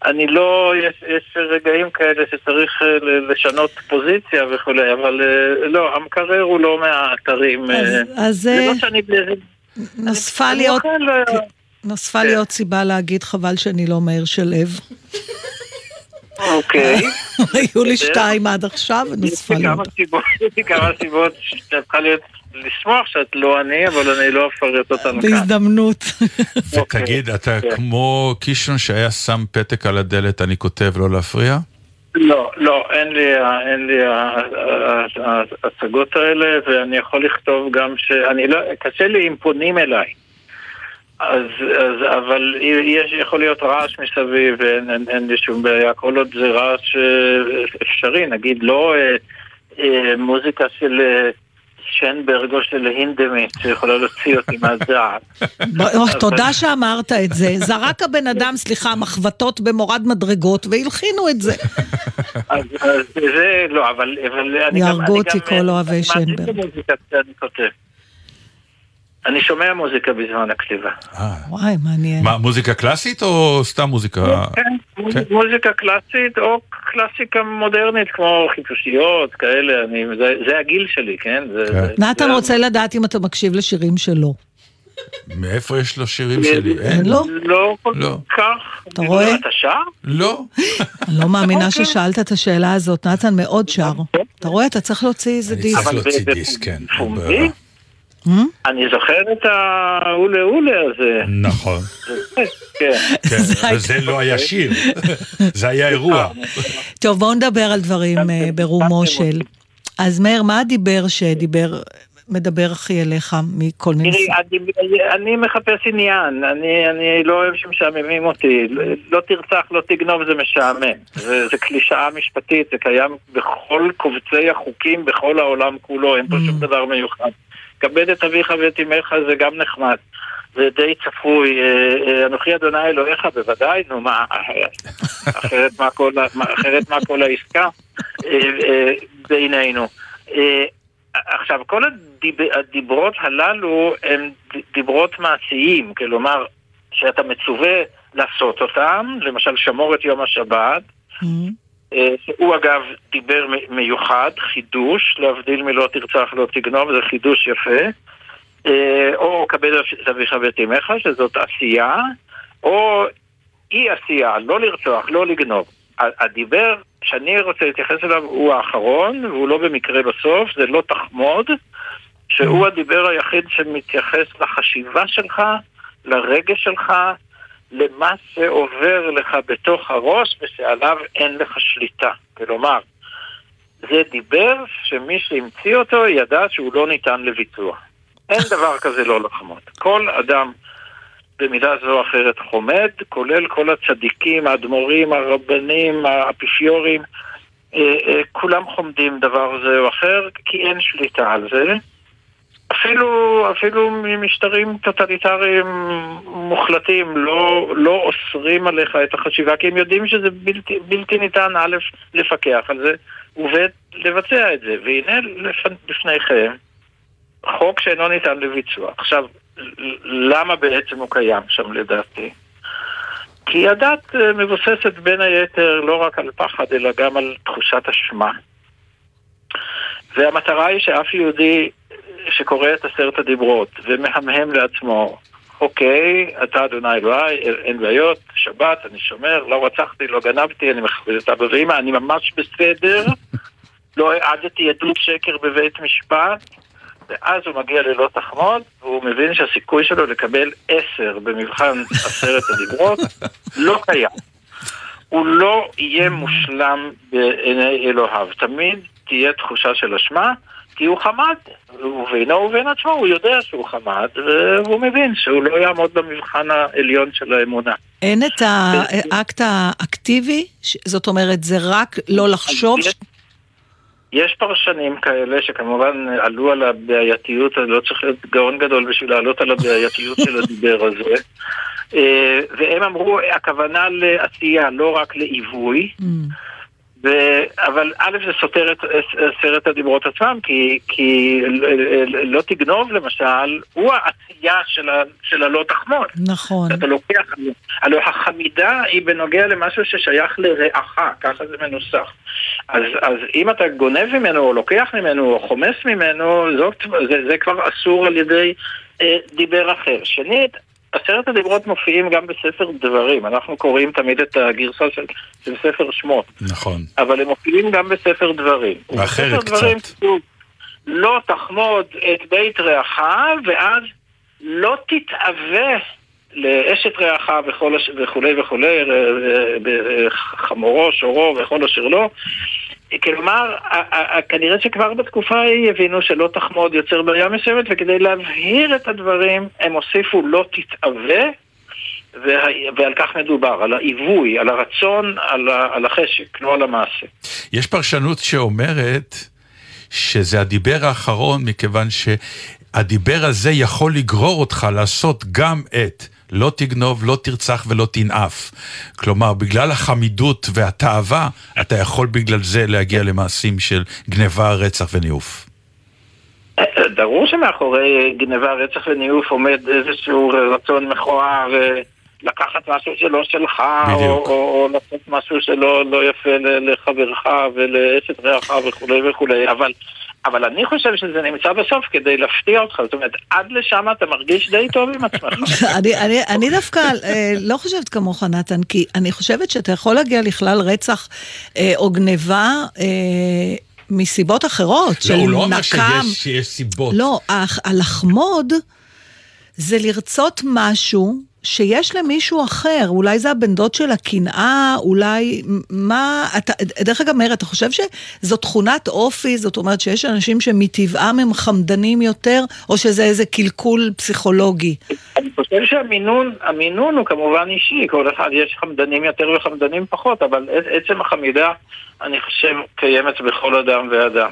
Speaker 5: אני לא, יש, יש רגעים כאלה שצריך אה, לשנות פוזיציה וכולי, אבל אה, לא, המקרר הוא לא מהאתרים, אה,
Speaker 3: אז- אז
Speaker 5: זה לא שאני,
Speaker 3: נוספה לי עוד... נוספה לי. עוד סיבה להגיד חבל שאני לא מאיר שלו.
Speaker 5: אוקיי. <laughs>
Speaker 3: היו לי שתיים עד עכשיו,
Speaker 5: יש
Speaker 3: ונוספה
Speaker 5: לי <laughs> יש לי כמה סיבות שאת צריכה להיות, לשמוח שאת לא אני, אבל אני לא אפרט אותן כאן.
Speaker 3: בהזדמנות. <laughs>
Speaker 5: אוקיי.
Speaker 2: ותגיד, אתה
Speaker 5: כן.
Speaker 2: כמו קישון שהיה שם פתק על הדלת, אני כותב לא להפריע?
Speaker 5: לא, לא, אין לי, אין ההצגות האלה, ואני יכול לכתוב גם ש... אני לא, קשה לי אם פונים אליי. אז, אז, אבל יש, יכול להיות רעש מסביב, ואין אין, אין לי שום בעיה, כל עוד זה רעש אה, אפשרי, נגיד לא אה, אה, מוזיקה של אה, שנברג או של הינדמית, שיכולה להוציא אותי <laughs>
Speaker 3: אוח, תודה שאמרת את זה. זרק הבן אדם, סליחה, מחבטות במורד מדרגות, והלחינו את זה. <laughs>
Speaker 5: אז, אז זה לא, אבל, אבל אני גם...
Speaker 3: יהרגו
Speaker 5: אני
Speaker 3: אותי
Speaker 5: גם-
Speaker 3: כל אוהבי
Speaker 5: אני
Speaker 3: שנברג.
Speaker 5: כשאני כותב. אני שומע מוזיקה בזמן הכתיבה.
Speaker 2: אה.
Speaker 3: וואי, מעניין.
Speaker 2: מה, מוזיקה קלאסית או סתם מוזיקה?
Speaker 5: כן, מוזיקה קלאסית או קלאסיקה מודרנית כמו חיפושיות כאלה, אני, זה, זה הגיל שלי, כן?
Speaker 2: כן.
Speaker 3: נתן רוצה לדעת אם אתה מקשיב לשירים שלו.
Speaker 2: מאיפה יש לו שירים שלי? אין.
Speaker 3: לא.
Speaker 5: לא כל
Speaker 2: לא.
Speaker 5: כך.
Speaker 3: אתה רואה?
Speaker 5: אתה שר?
Speaker 2: לא.
Speaker 3: אני לא מאמינה
Speaker 5: אוקיי.
Speaker 3: ששאלת את השאלה הזאת. נתן מאוד שר. אתה רואה, אתה צריך להוציא איזה
Speaker 2: אני
Speaker 3: דיסק.
Speaker 2: צריך
Speaker 5: אבל
Speaker 2: להוציא דיסק, כן.
Speaker 5: אני זוכר את האולה אולה הזה.
Speaker 2: נכון.
Speaker 5: כן.
Speaker 2: כן, וזה לא היה שיר, זה היה אירוע.
Speaker 3: טוב, בואו נדבר על דברים אה, ברומו של. אז מאיר, מה הדיבר שדיבר, מדבר הכי אליך מכל מיני...
Speaker 5: תראי, אני, מחפש עניין, אני, אני לא אוהב שמשעממים אותי, לא, תרצח, לא תגנוב, זה משעמם. זה, זה קלישאה משפטית, זה קיים בכל קובצי החוקים בכל העולם כולו, אין פה שום דבר מיוחד. כבד את אביך ואת אמך זה גם נחמד. זה די צפוי, אה, אה, אנוכי אדוני אלוהיך, בוודאי, נו מה, אחרת <laughs> מה כל, אחרת מה כל העסקה אה, בינינו. עכשיו, כל הדיב... הדיברות הללו הם דיברות מעשיים, כלומר, שאתה מצווה לעשות אותם, למשל שמור את יום השבת,
Speaker 3: Mm.
Speaker 5: אה, שהוא אגב דיבר מיוחד, חידוש, להבדיל מלא תרצח לא תגנוב, זה חידוש יפה, אה, או כבד אביך ואת אמך, שזאת עשייה, או אי עשייה, לא לרצוח, לא לגנוב. הדיבר שאני רוצה להתייחס אליו הוא האחרון, והוא לא במקרה בסוף, זה לא תחמוד, שהוא הדיבר היחיד שמתייחס לחשיבה שלך, לרגש שלך, למה שעובר לך בתוך הראש ושעליו אין לך שליטה. כלומר, זה דיבר שמי שהמציא אותו ידע שהוא לא ניתן לביצוע. אין דבר כזה לא לחמוד. כל אדם במידה זו או אחרת חומד, כולל כל הצדיקים, האדמו"רים, הרבנים, האפיפיורים, אה, אה, כולם חומדים דבר זה או אחר, כי אין שליטה על זה. אפילו, אפילו ממשטרים טוטליטריים מוחלטים לא, לא אוסרים עליך את החשיבה, כי הם יודעים שזה בלתי, בלתי ניתן א', לפקח על זה, וב', לבצע את זה. והנה לפ, לפניכם חוק שאינו ניתן לביצוע. עכשיו, למה בעצם הוא קיים שם לדעתי? כי הדת אה, מבוססת בין היתר לא רק על פחד, אלא גם על תחושת אשמה. והמטרה היא שאף יהודי שקורא את עשרת הדיברות ומהמהם לעצמו, אוקיי, אתה אדוני אלוהי, אין בעיות, שבת, אני שומר, לא רצחתי, לא גנבתי, אני מכבד את אבא ואמא, אני ממש בסדר, לא העדתי עדות שקר בבית משפט, ואז הוא מגיע ללא תחמוד, והוא מבין שהסיכוי שלו לקבל עשר במבחן עשרת הדיברות לא קיים. הוא לא יהיה מושלם בעיני אלוהיו. תמיד תהיה תחושה של אשמה, כי הוא חמד. ובינו ובין עצמו הוא יודע שהוא חמד, והוא מבין שהוא לא יעמוד במבחן העליון של האמונה.
Speaker 3: אין את האקט האקטיבי? זאת אומרת, זה רק לא לחשוב?
Speaker 5: יש- יש פרשנים כאלה שכמובן עלו על הבעייתיות, אני לא צריך להיות גאון גדול בשביל לעלות על הבעייתיות של הדיבר הזה. אה, והם אמרו, הכוונה לעשייה, לא רק לעיווי.
Speaker 3: Mm.
Speaker 5: ו- אבל א' זה סותר את עשרת הדיברות עצמם, כי, כי לא תגנוב למשל, הוא העשייה של, ה- של הלא תחמוד.
Speaker 3: נכון.
Speaker 5: אתה לוקח, הלוא החמידה היא בנוגע למשהו ששייך לרעך, ככה זה מנוסח. אז, אז אם אתה גונב ממנו, או לוקח ממנו, או חומס ממנו, זאת, זה, זה כבר אסור על ידי אה, דיבר אחר. שנית, עשרת הדיברות מופיעים גם בספר דברים, אנחנו קוראים תמיד את הגרסה של, של ספר שמות,
Speaker 2: נכון.
Speaker 5: אבל הם מופיעים גם בספר דברים.
Speaker 2: ואחרת
Speaker 5: דברים
Speaker 2: קצת.
Speaker 5: כתוב, לא תחמוד את בית רעך, ואז לא תתאווה לאשת רעך וכל. וכולי וכולי, אה, אה, חמורו, שורו וכל אשר לא. כלומר, כנראה שכבר בתקופה ההיא הבינו שלא תחמוד יוצר בעיה מסוימת, וכדי להבהיר את הדברים, הם הוסיפו לא תתאווה, וה... ועל כך מדובר, על העיווי, על הרצון, על. על החשק, לא על המעשה.
Speaker 2: יש פרשנות שאומרת שזה הדיבר האחרון, מכיוון שהדיבר הזה יכול לגרור אותך לעשות גם את לא תגנוב, לא תרצח ולא תנאף. כלומר, בגלל החמידות והתאווה, אתה יכול בגלל זה להגיע למעשים של גניבה, רצח וניאוף.
Speaker 5: ברור שמאחורי גניבה, רצח וניאוף עומד איזשהו רצון מכוער אה, לקחת משהו שלא שלך, או,
Speaker 2: בדיוק.
Speaker 5: או, או לעשות משהו שלא לא יפה לחברך ולאשת רעך וכולי וכולי, אבל, אבל אני חושב שזה נמצא בסוף כדי להפתיע אותך, זאת אומרת, עד לשם אתה מרגיש די טוב עם עצמך. <laughs>
Speaker 3: אני, אני, אני דווקא אה, לא חושבת כמוך, נתן, כי אני חושבת שאתה יכול להגיע לכלל רצח אה, או גניבה אה, מסיבות אחרות, של
Speaker 2: לא, הוא לא אומר
Speaker 3: נקם.
Speaker 2: שיש, שיש סיבות.
Speaker 3: לא, הלחמוד זה לרצות משהו שיש למישהו אחר, אולי זה הבן דוד של הקנאה, אולי מה, אתה, דרך אגב מאיר, אתה חושב שזו תכונת אופי, זאת אומרת שיש אנשים שמטבעם הם חמדנים יותר, או שזה איזה קלקול פסיכולוגי?
Speaker 5: אני חושב שהמינון, המינון הוא כמובן אישי, כל אחד יש חמדנים יותר וחמדנים פחות, אבל עצם החמידה, אני חושב, קיימת בכל אדם ואדם.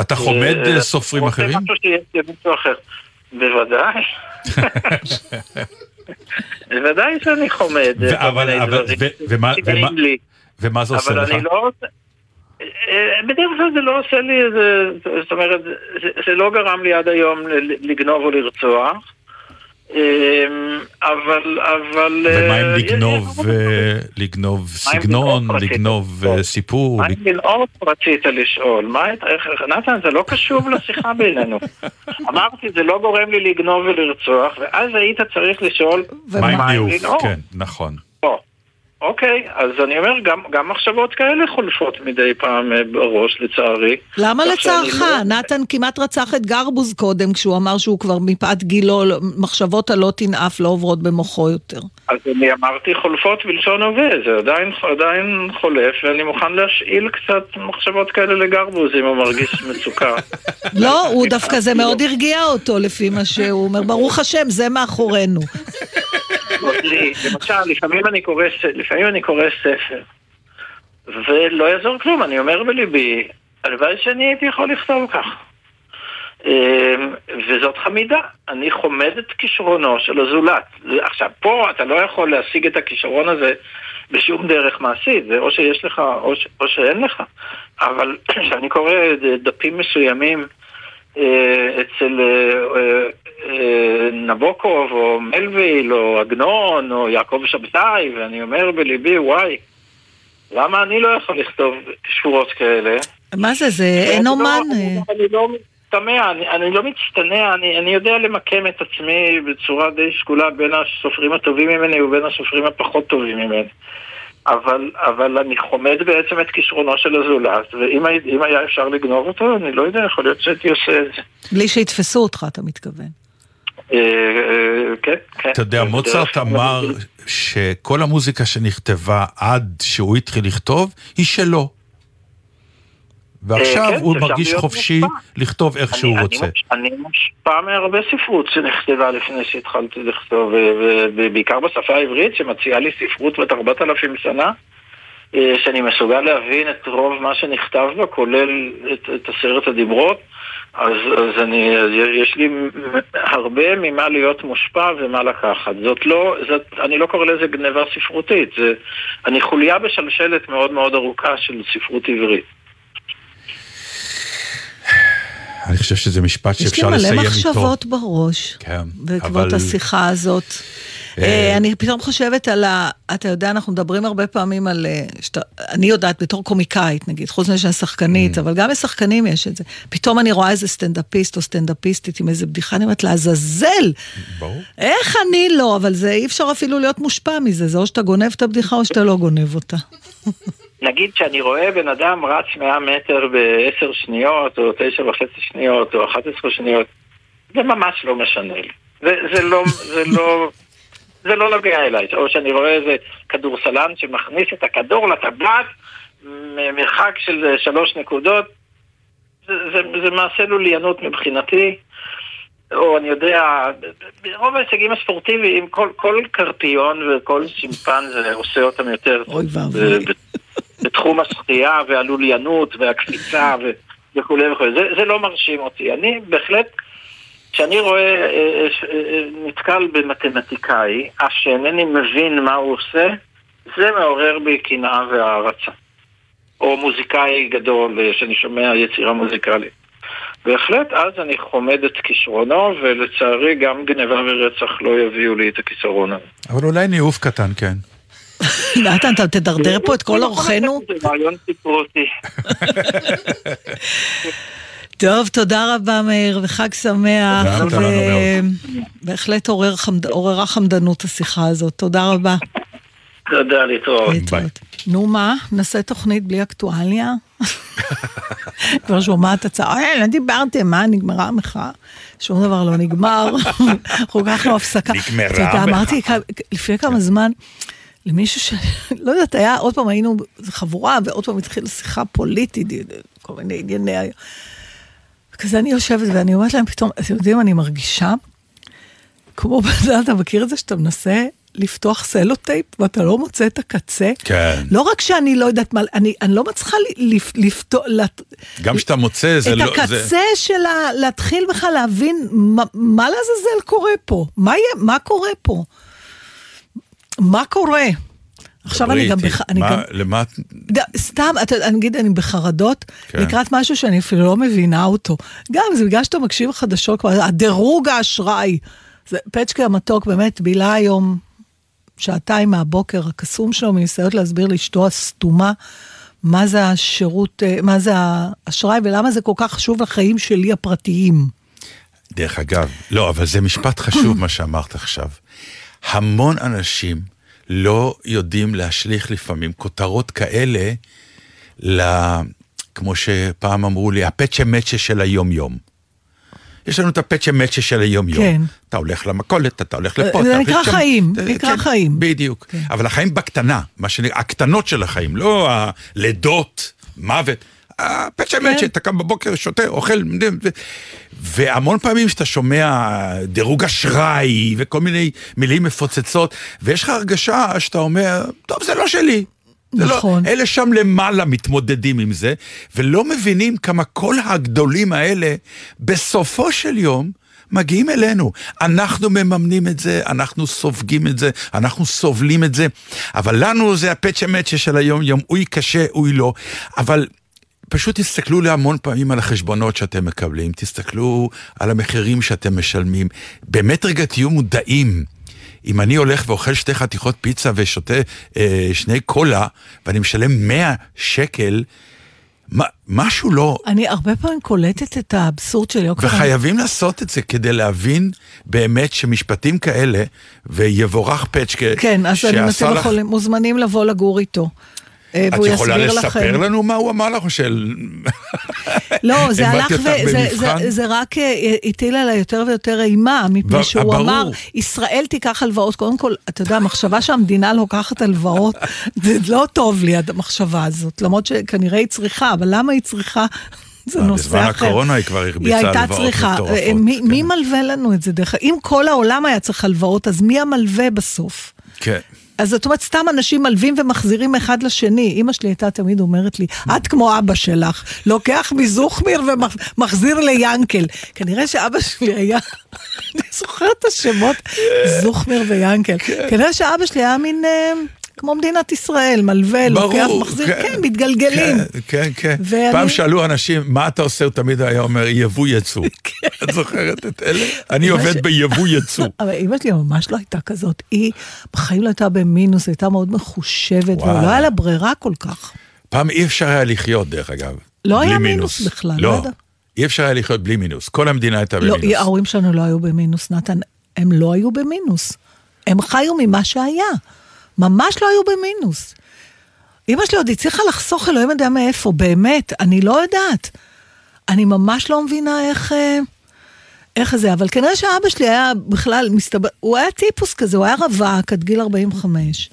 Speaker 2: אתה חומד
Speaker 5: אה,
Speaker 2: אה, סופרים אחרים?
Speaker 5: משהו שיהיה למישהו אחר. בוודאי. <laughs> <laughs> בוודאי שאני חומד. כל
Speaker 2: אבל- אבל- ומה- ומה- זה עושה
Speaker 5: אבל
Speaker 2: לך?
Speaker 5: אני לא רוצה... אה, בדרך כלל זה לא עושה לי איזה... זאת אומרת, זה, זה לא גרם לי עד היום לגנוב או לרצוח. אה, אבל... אבל
Speaker 2: ומה
Speaker 5: אה,
Speaker 2: אם
Speaker 5: יש-
Speaker 2: לגנוב, אה, לגנוב
Speaker 5: מה אם
Speaker 2: סגנון,
Speaker 5: לגנוב?
Speaker 2: אה, סיפור?
Speaker 5: מה עם לנעור רצית לשאול? נתן, זה לא קשור לשיחה <laughs> בינינו. אמרתי, זה לא גורם לי לגנוב ולרצוח, ואז היית צריך לשאול,
Speaker 2: מה ניאוף?
Speaker 5: לנעור?
Speaker 2: כן, נכון.
Speaker 5: או, אוקיי, אז אני אומר, גם, גם מחשבות כאלה חולפות מדי פעם אה, בראש, לצערי.
Speaker 3: למה לצערך?
Speaker 5: לא-
Speaker 3: נתן כמעט רצח את גרבוז קודם, כשהוא אמר שהוא כבר מפאת גילו, לא- מחשבות הלא תנאף לא עוברות במוחו יותר.
Speaker 5: אז אני אמרתי חולפות בלשון הווה, זה עדיין, עדיין חולף, ואני מוכן להשאיל קצת מחשבות כאלה לגרבוז אם הוא מרגיש <laughs> מצוקה.
Speaker 3: לא, הוא דווקא, זה מאוד הרגיע אותו לפי מה שהוא אומר, ברוך השם, זה מאחורינו. <laughs>
Speaker 5: למשל, לפעמים אני קורא, לפעמים אני קורא ספר, ולא יעזור כלום, אני אומר בליבי, הלוואי שאני הייתי יכול לכתוב כך. אמ, וזאת חמידה, אני חומד את כישרונו של הזולת. עכשיו, פה אתה לא יכול להשיג את הכישרון הזה בשום דרך מעשית, זה או שיש לך או, ש- או שאין לך. אבל <clears throat> כשאני קורא דפים מסוימים אצל אה, אה, אה, נבוקוב או מלוויל או עגנון או יעקב שבתאי, ואני אומר בליבי, וואי, למה אני לא יכול לכתוב שורות כאלה?
Speaker 3: מה זה, זה
Speaker 5: אני
Speaker 3: אין
Speaker 5: לא-
Speaker 3: אומן?
Speaker 5: אני- לא מצטמא, אני, אני לא מצטנע, אני, אני יודע למקם את עצמי בצורה די שקולה בין הסופרים הטובים ממני ובין הסופרים הפחות טובים ממני. אבל, אבל אני חומד בעצם את כישרונו של הזולת, ואם הי- אם היה אפשר לגנוב אותו, אני לא יודע, יכול להיות שהייתי עושה את זה.
Speaker 3: בלי שיתפסו אותך, אתה מתכוון.
Speaker 5: אה, אה, כן, כן.
Speaker 2: אתה יודע, מוצרט אמר שכל המוזיקה שנכתבה עד שהוא התחיל לכתוב, היא שלו. ועכשיו
Speaker 5: כן,
Speaker 2: הוא מרגיש חופשי
Speaker 5: מושפע.
Speaker 2: לכתוב איך שהוא
Speaker 5: אני-
Speaker 2: רוצה.
Speaker 5: אני, אני מושפע מהרבה ספרות שנכתבה לפני שהתחלתי לכתוב, ובעיקר בשפה העברית, שמציעה לי ספרות בת 4,000 שנה, אה, שאני מסוגל להבין את רוב מה שנכתב בה, כולל את, את עשרת הדיברות. אז, אז אני, יש לי הרבה ממה להיות מושפע ומה לקחת. זאת לא, זאת, אני לא קורא לזה גניבה ספרותית, זה, אני חוליה בשלשלת מאוד מאוד ארוכה של ספרות עברית.
Speaker 2: אני חושב שזה משפט
Speaker 3: יש לי
Speaker 2: שאפשר
Speaker 3: מלא
Speaker 2: לסיים איתו.
Speaker 3: מחשבות בראש.
Speaker 2: כן,
Speaker 3: בעקבות
Speaker 2: אבל-
Speaker 3: השיחה הזאת.
Speaker 2: אה,
Speaker 3: אה, אני פתאום חושבת על ה... אתה יודע, אנחנו מדברים הרבה פעמים על... אה, שאתה, אני יודעת בתור קומיקאית, נגיד, חוץ מזה שאני
Speaker 2: Mm.
Speaker 3: שחקנית, אבל גם לשחקנים יש את זה. פתאום אני רואה איזה סטנדאפיסט או סטנדאפיסטית עם איזה בדיחה, אני אומרת, לעזאזל!
Speaker 2: ברור.
Speaker 3: איך אני לא? אבל זה אי אפשר אפילו להיות מושפע מזה, זה או שאתה גונב את הבדיחה או שאתה לא גונב אותה. <laughs>
Speaker 5: נגיד שאני רואה בן אדם רץ 100 מטר ב-10 שניות, או 9 וחצי שניות, או 11 שניות, זה ממש לא משנה לי. זה, זה לא, זה לא, זה לא נוגע אליי. או שאני רואה איזה כדורסלן שמכניס את הכדור לטבלת, ממרחק של שלוש נקודות, זה, זה, זה מעשה לוליינות מבחינתי. או אני יודע, ברוב ההישגים הספורטיביים, כל, כל קרפיון וכל שימפנזה עושה אותם יותר
Speaker 3: אוי ואבוי.
Speaker 5: בתחום השחייה והלוליינות והקפיצה ו- וכולי וכולי. זה, זה לא מרשים אותי. אני בהחלט, כשאני רואה, אה, אה, אה, נתקל במתמטיקאי, אף שאינני מבין מה הוא עושה, זה מעורר בי קנאה והערצה. או מוזיקאי גדול שאני שומע יצירה מוזיקלית. בהחלט, אז אני חומד את כישרונו, ולצערי גם גניבה ורצח לא יביאו לי את הכישרון הזה.
Speaker 2: אבל אולי ניאוף קטן, כן.
Speaker 3: נתן, אתה תדרדר פה את כל אורחינו?
Speaker 5: זה רעיון ספרותי.
Speaker 3: טוב, תודה רבה מאיר, וחג שמח.
Speaker 2: תודה רבה לנו
Speaker 3: בהחלט עורר חמד- עוררה חמדנות השיחה הזאת, תודה רבה.
Speaker 5: תודה, להתראות.
Speaker 3: נו מה, נעשה תוכנית בלי אקטואליה? כבר שומעת הצעה, אה, לא דיברתם, מה, נגמרה המחאה? שום דבר לא נגמר, <laughs> אנחנו לקחנו הפסקה.
Speaker 2: נגמרה המחאה.
Speaker 3: אמרתי לפני כמה זמן, למישהו ש... <laughs> לא יודעת, היה, עוד פעם היינו חבורה, ועוד פעם התחילה שיחה פוליטית, כל מיני ענייני... כזה אני יושבת ואני אומרת להם פתאום, אתם יודעים, אני מרגישה כמו אדם, אתה מכיר את זה שאתה מנסה לפתוח סלוטייפ ואתה לא מוצא את הקצה?
Speaker 2: כן.
Speaker 3: לא רק שאני לא יודעת מה, אני, אני לא מצליחה לפתוח,
Speaker 2: גם כשאתה מוצא, זה
Speaker 3: את
Speaker 2: לא...
Speaker 3: הקצה
Speaker 2: זה...
Speaker 3: של ה... להתחיל בכלל להבין מה, מה לעזאזל קורה פה, מה, יהיה, מה קורה פה, מה קורה. עכשיו אני גם. בח... אני
Speaker 2: מה-
Speaker 3: גם,
Speaker 2: למה... את-
Speaker 3: ד- סתם, אתה, אני אגיד, אני בחרדות,
Speaker 2: כן.
Speaker 3: לקראת משהו שאני אפילו לא מבינה אותו. גם, זה בגלל שאתה מקשיב לחדשות כבר, הדירוג האשראי. זה פצ'קה המתוק באמת בילה היום שעתיים מהבוקר הקסום שלו מניסיונות להסביר לאשתו הסתומה מה זה השירות, אה, מה זה האשראי ולמה זה כל כך חשוב לחיים שלי הפרטיים.
Speaker 2: דרך אגב, לא, אבל זה משפט חשוב מה שאמרת עכשיו. המון אנשים לא יודעים להשליך לפעמים כותרות כאלה, ל... כמו שפעם אמרו לי, הפצ'ה מצ'ה של היום-יום. יש לנו את הפצ'ה מצ'ה של היום-יום.
Speaker 3: כן.
Speaker 2: אתה הולך למכולת, אתה הולך לפה.
Speaker 3: זה נקרא
Speaker 2: שם-
Speaker 3: חיים,
Speaker 2: אה,
Speaker 3: נקרא
Speaker 2: כן,
Speaker 3: חיים.
Speaker 2: בדיוק.
Speaker 3: כן.
Speaker 2: אבל החיים בקטנה, מה שנקרא, הקטנות של החיים, לא הלידות, מוות. הפצ'ה
Speaker 3: כן.
Speaker 2: מצ'ה, אתה קם בבוקר, שותה, אוכל, והמון פעמים שאתה שומע דירוג אשראי וכל מיני מילים מפוצצות, ויש לך הרגשה שאתה אומר, טוב, זה לא שלי. זה
Speaker 3: נכון.
Speaker 2: לא, אלה שם למעלה מתמודדים עם זה, ולא מבינים כמה כל הגדולים האלה, בסופו של יום, מגיעים אלינו. אנחנו מממנים את זה, אנחנו סופגים את זה, אנחנו סובלים את זה, אבל לנו זה הפצ'ה מצ'ה של היום-יום, אוי קשה, אוי לא, אבל... פשוט תסתכלו להמון פעמים על החשבונות שאתם מקבלים, תסתכלו על המחירים שאתם משלמים. באמת רגע תהיו מודעים. אם אני הולך ואוכל שתי חתיכות פיצה ושותה אה, שני קולה, ואני משלם 100 שקל, מה, משהו לא...
Speaker 3: אני הרבה פעמים קולטת את האבסורד של יוקר.
Speaker 2: וחייבים לעשות את זה כדי להבין באמת שמשפטים כאלה, ויבורך פצ'קה,
Speaker 3: כן, אז אני אתם
Speaker 2: לך-
Speaker 3: מוזמנים לבוא לגור איתו. אה,
Speaker 2: את יכולה לספר
Speaker 3: לכם.
Speaker 2: לנו מה הוא אמר לך, או של...
Speaker 3: לא, <laughs> זה הלך ו... זה-? זה- זה רק אה, הטיל עליי יותר ויותר אימה, מפני שהוא
Speaker 2: ברור.
Speaker 3: אמר, ישראל תיקח הלוואות. קודם כל, אתה יודע, המחשבה שהמדינה לוקחת הלוואות, <laughs> זה לא טוב לי, המחשבה הזאת. למרות שכנראה היא צריכה, אבל למה היא צריכה? <laughs> זה
Speaker 2: אה,
Speaker 3: נושא
Speaker 2: בזמן
Speaker 3: אחר.
Speaker 2: הקורונה היא כבר הרביצה
Speaker 3: היא הייתה
Speaker 2: הלוואות
Speaker 3: צריכה.
Speaker 2: מטורפות,
Speaker 3: מי,
Speaker 2: כן.
Speaker 3: מי מלווה לנו את זה דרך? אם כל העולם היה צריך הלוואות, אז מי המלווה בסוף?
Speaker 2: כן.
Speaker 3: אז זאת אומרת, סתם אנשים מלווים ומחזירים אחד לשני. אימא שלי הייתה תמיד אומרת לי, את כמו אבא שלך, לוקח מזוכמיר ומחזיר ליאנקל. כנראה שאבא שלי היה, <laughs> אני זוכרת את השמות, זוכמיר ויאנקל. כנראה שאבא שלי היה מין, אה, כמו מדינת ישראל, מלווה, לוקח, מחזיר, כן, מתגלגלים.
Speaker 2: כן, כן, כן.
Speaker 3: ואני-
Speaker 2: פעם שאלו אנשים, מה אתה עושה? הוא תמיד היה אומר, יבוא יצוא. <laughs>
Speaker 3: כן.
Speaker 2: את זוכרת את אלה? <laughs> אני עובד ביבוא יצוא. <laughs>
Speaker 3: אבל אימא שלי ממש לא הייתה כזאת, היא בחיים לא הייתה במינוס, היא הייתה מאוד מחושבת. ולא היה לה ברירה כל כך.
Speaker 2: פעם אי אפשר היה לחיות, דרך אגב.
Speaker 3: לא היה מינוס בכלל, לא
Speaker 2: לא,
Speaker 3: יודע.
Speaker 2: אי אפשר היה לחיות בלי מינוס. כל המדינה הייתה
Speaker 3: לא,
Speaker 2: במינוס.
Speaker 3: ההורים שלנו לא היו במינוס, נתן, הם לא היו במינוס. הם חיו ממה שהיה. ממש לא היו במינוס. אמא שלי עוד הצליחה לחסוך אלוהים יודע מאיפה, באמת, אני לא יודעת. אני ממש לא מבינה איך... אה, איך זה, אבל כנראה שאבא שלי היה בכלל, מסתבר, הוא היה טיפוס כזה, הוא היה רווק עד גיל 45.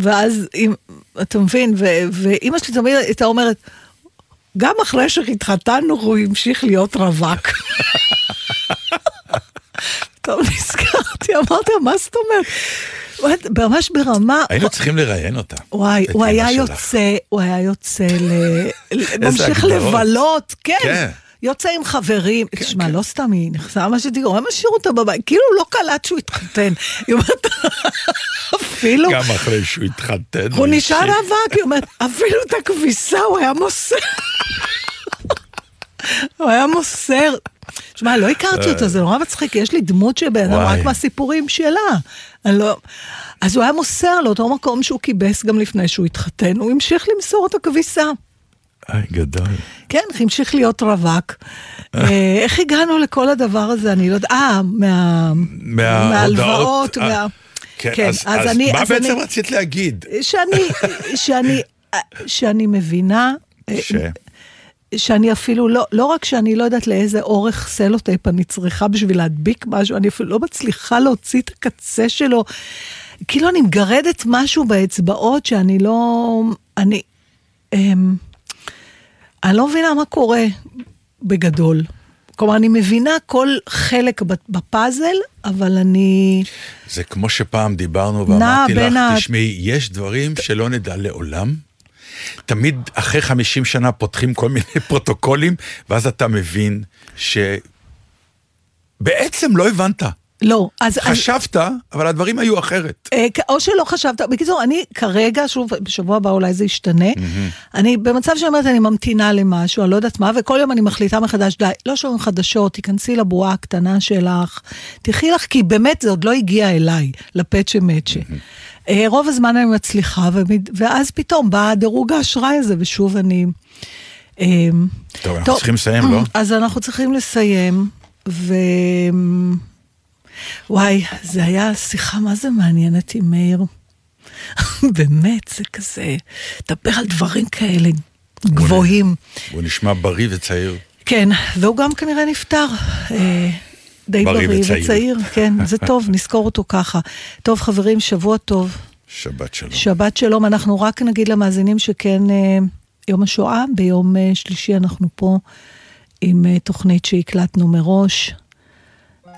Speaker 3: ואז, אם, אתה מבין, ו- ואימא שלי תמיד הייתה אומרת, גם אחרי שהתחתנו הוא המשיך להיות רווק. <laughs> טוב, נזכרתי, אמרתי, מה זאת אומרת? ממש ברמה...
Speaker 2: היינו צריכים לראיין אותה.
Speaker 3: וואי, הוא היה. יוצא, הוא היה יוצא ל... ממשיך. לבלות, כן.
Speaker 2: כן.
Speaker 3: יוצא עם חברים, תשמע, לא סתם היא נכנסה, מה שתראו, הם השאירו אותה בבית, כאילו הוא לא קלט שהוא התחתן. היא אומרת, <laughs> אפילו,
Speaker 2: גם אחרי שהוא התחתן.
Speaker 3: הוא נשאר. רווק, היא אומרת, אפילו את הכביסה הוא היה מוסר. <laughs> הוא היה מוסר. תשמע, לא הכרתי אותו, זה נורא מצחיק, יש לי דמות של בן אדם. רק מהסיפורים שלה. אני לא... אז הוא היה מוסר לאותו מקום שהוא כיבס גם לפני שהוא התחתן, הוא המשיך למסור את הכביסה.
Speaker 2: איי, גדול.
Speaker 3: כן, המשיך להיות רווק. אה, איך הגענו לכל הדבר הזה? אני לא יודעת, אה. מההלוואות,
Speaker 2: אה,
Speaker 3: מה...
Speaker 2: כן,
Speaker 3: כן,
Speaker 2: אז,
Speaker 3: אני-
Speaker 2: מה בעצם רצית להגיד? <laughs>
Speaker 3: שאני, מבינה, אה,
Speaker 2: ש...
Speaker 3: שאני אפילו לא, לא רק שאני לא יודעת לאיזה אורך סלוטייפ אני צריכה בשביל להדביק משהו, אני אפילו לא מצליחה להוציא את הקצה שלו. כאילו אני מגרדת משהו באצבעות שאני לא... אני... אמ, אני לא מבינה מה קורה בגדול. כלומר, אני מבינה כל חלק בפאזל, אבל אני...
Speaker 2: זה כמו שפעם דיברנו ואמרתי לך,
Speaker 3: ה-
Speaker 2: תשמעי, יש דברים שלא נדע לעולם. תמיד אחרי 50 שנה פותחים כל מיני <laughs> פרוטוקולים, ואז אתה מבין שבעצם לא הבנת.
Speaker 3: לא, אז... אז-
Speaker 2: חשבת, אבל הדברים היו אחרת.
Speaker 3: אה, או שלא חשבת, בקיצור, אני כרגע, שוב, בשבוע הבא אולי זה ישתנה, אני במצב שאני אומרת, אני ממתינה למשהו, אני לא יודעת מה, וכל יום אני מחליטה מחדש, די, לא שומעים חדשות, תיכנסי לבועה הקטנה שלך, תחי לך, כי באמת זה עוד לא הגיע אליי, לפצ'ה מצ'ה. אה, רוב הזמן אני מצליחה, ואז פתאום בא דירוג האשראי הזה, ושוב אני... אה,
Speaker 2: טוב, אנחנו צריכים לסיים, לא? <clears throat>
Speaker 3: אז אנחנו צריכים לסיים, ו... וואי, זה היה שיחה מה זה מעניינת עם מאיר. <laughs> באמת, זה כזה, דבר על דברים כאלה גבוהים.
Speaker 2: הוא נשמע בריא וצעיר.
Speaker 3: כן, והוא גם כנראה נפטר. די
Speaker 2: בריא
Speaker 3: בריא,
Speaker 2: וצעיר.
Speaker 3: וצעיר, כן, זה טוב, <laughs> נזכור אותו ככה. טוב, חברים, שבוע טוב,
Speaker 2: שבת שלום.
Speaker 3: שבת שלום. אנחנו רק נגיד למאזינים שכן, אה, יום השואה, ביום אה, שלישי אנחנו פה עם אה, תוכנית שהקלטנו מראש,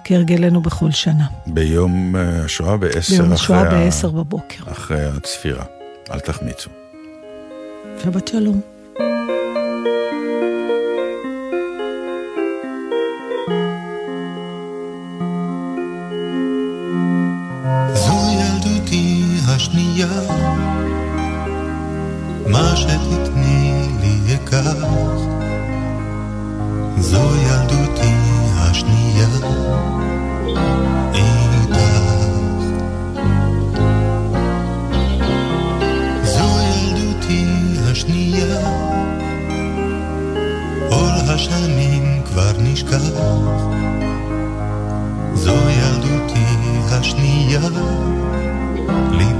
Speaker 3: כהרגלנו בכל שנה.
Speaker 2: ביום אה, השואה בעשר
Speaker 3: ביום
Speaker 2: אחרי
Speaker 3: השואה
Speaker 2: ה-
Speaker 3: בעשר בבוקר.
Speaker 2: אחרי הצפירה. אל תחמיצו.
Speaker 3: שבת שלום.
Speaker 6: השנייה, מה שתתני לי אקח. זו ילדותי השנייה, איתך. זו ילדותי השנייה, עול השנים כבר נשכח. זו ילדותי השנייה, ליבי.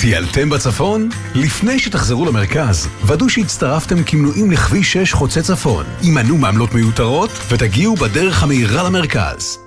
Speaker 7: טיילתם בצפון? לפני שתחזרו למרכז, ודאו שהצטרפתם כמנויים לכביש 6 חוצה צפון. הימנעו מעמלות מיותרות ותגיעו בדרך המהירה למרכז.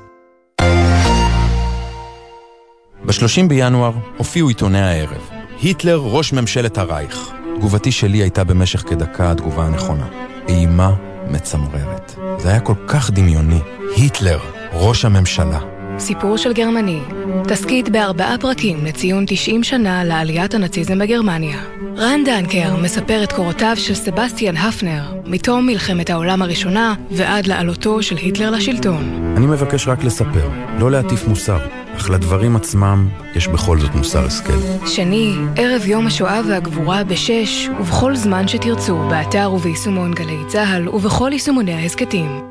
Speaker 8: ב-30 בינואר הופיעו עיתוני הערב. היטלר ראש ממשלת הרייך. תגובתי שלי הייתה במשך כדקה התגובה הנכונה. אימה מצמררת. זה היה כל כך דמיוני. היטלר, ראש הממשלה.
Speaker 9: סיפור של גרמני, תסכית בארבעה פרקים לציון 90 שנה לעליית הנאציזם בגרמניה. רן דנקר מספר את קורותיו של סבסטיאן הפנר, מתום מלחמת העולם הראשונה ועד לעלותו של היטלר לשלטון.
Speaker 8: אני מבקש רק לספר, לא להטיף מוסר, אך לדברים עצמם יש בכל זאת מוסר השכל.
Speaker 9: שני, ערב יום השואה והגבורה בשש, ובכל זמן שתרצו, באתר וביישומון גלי צה"ל ובכל יישומוני ההסכתים.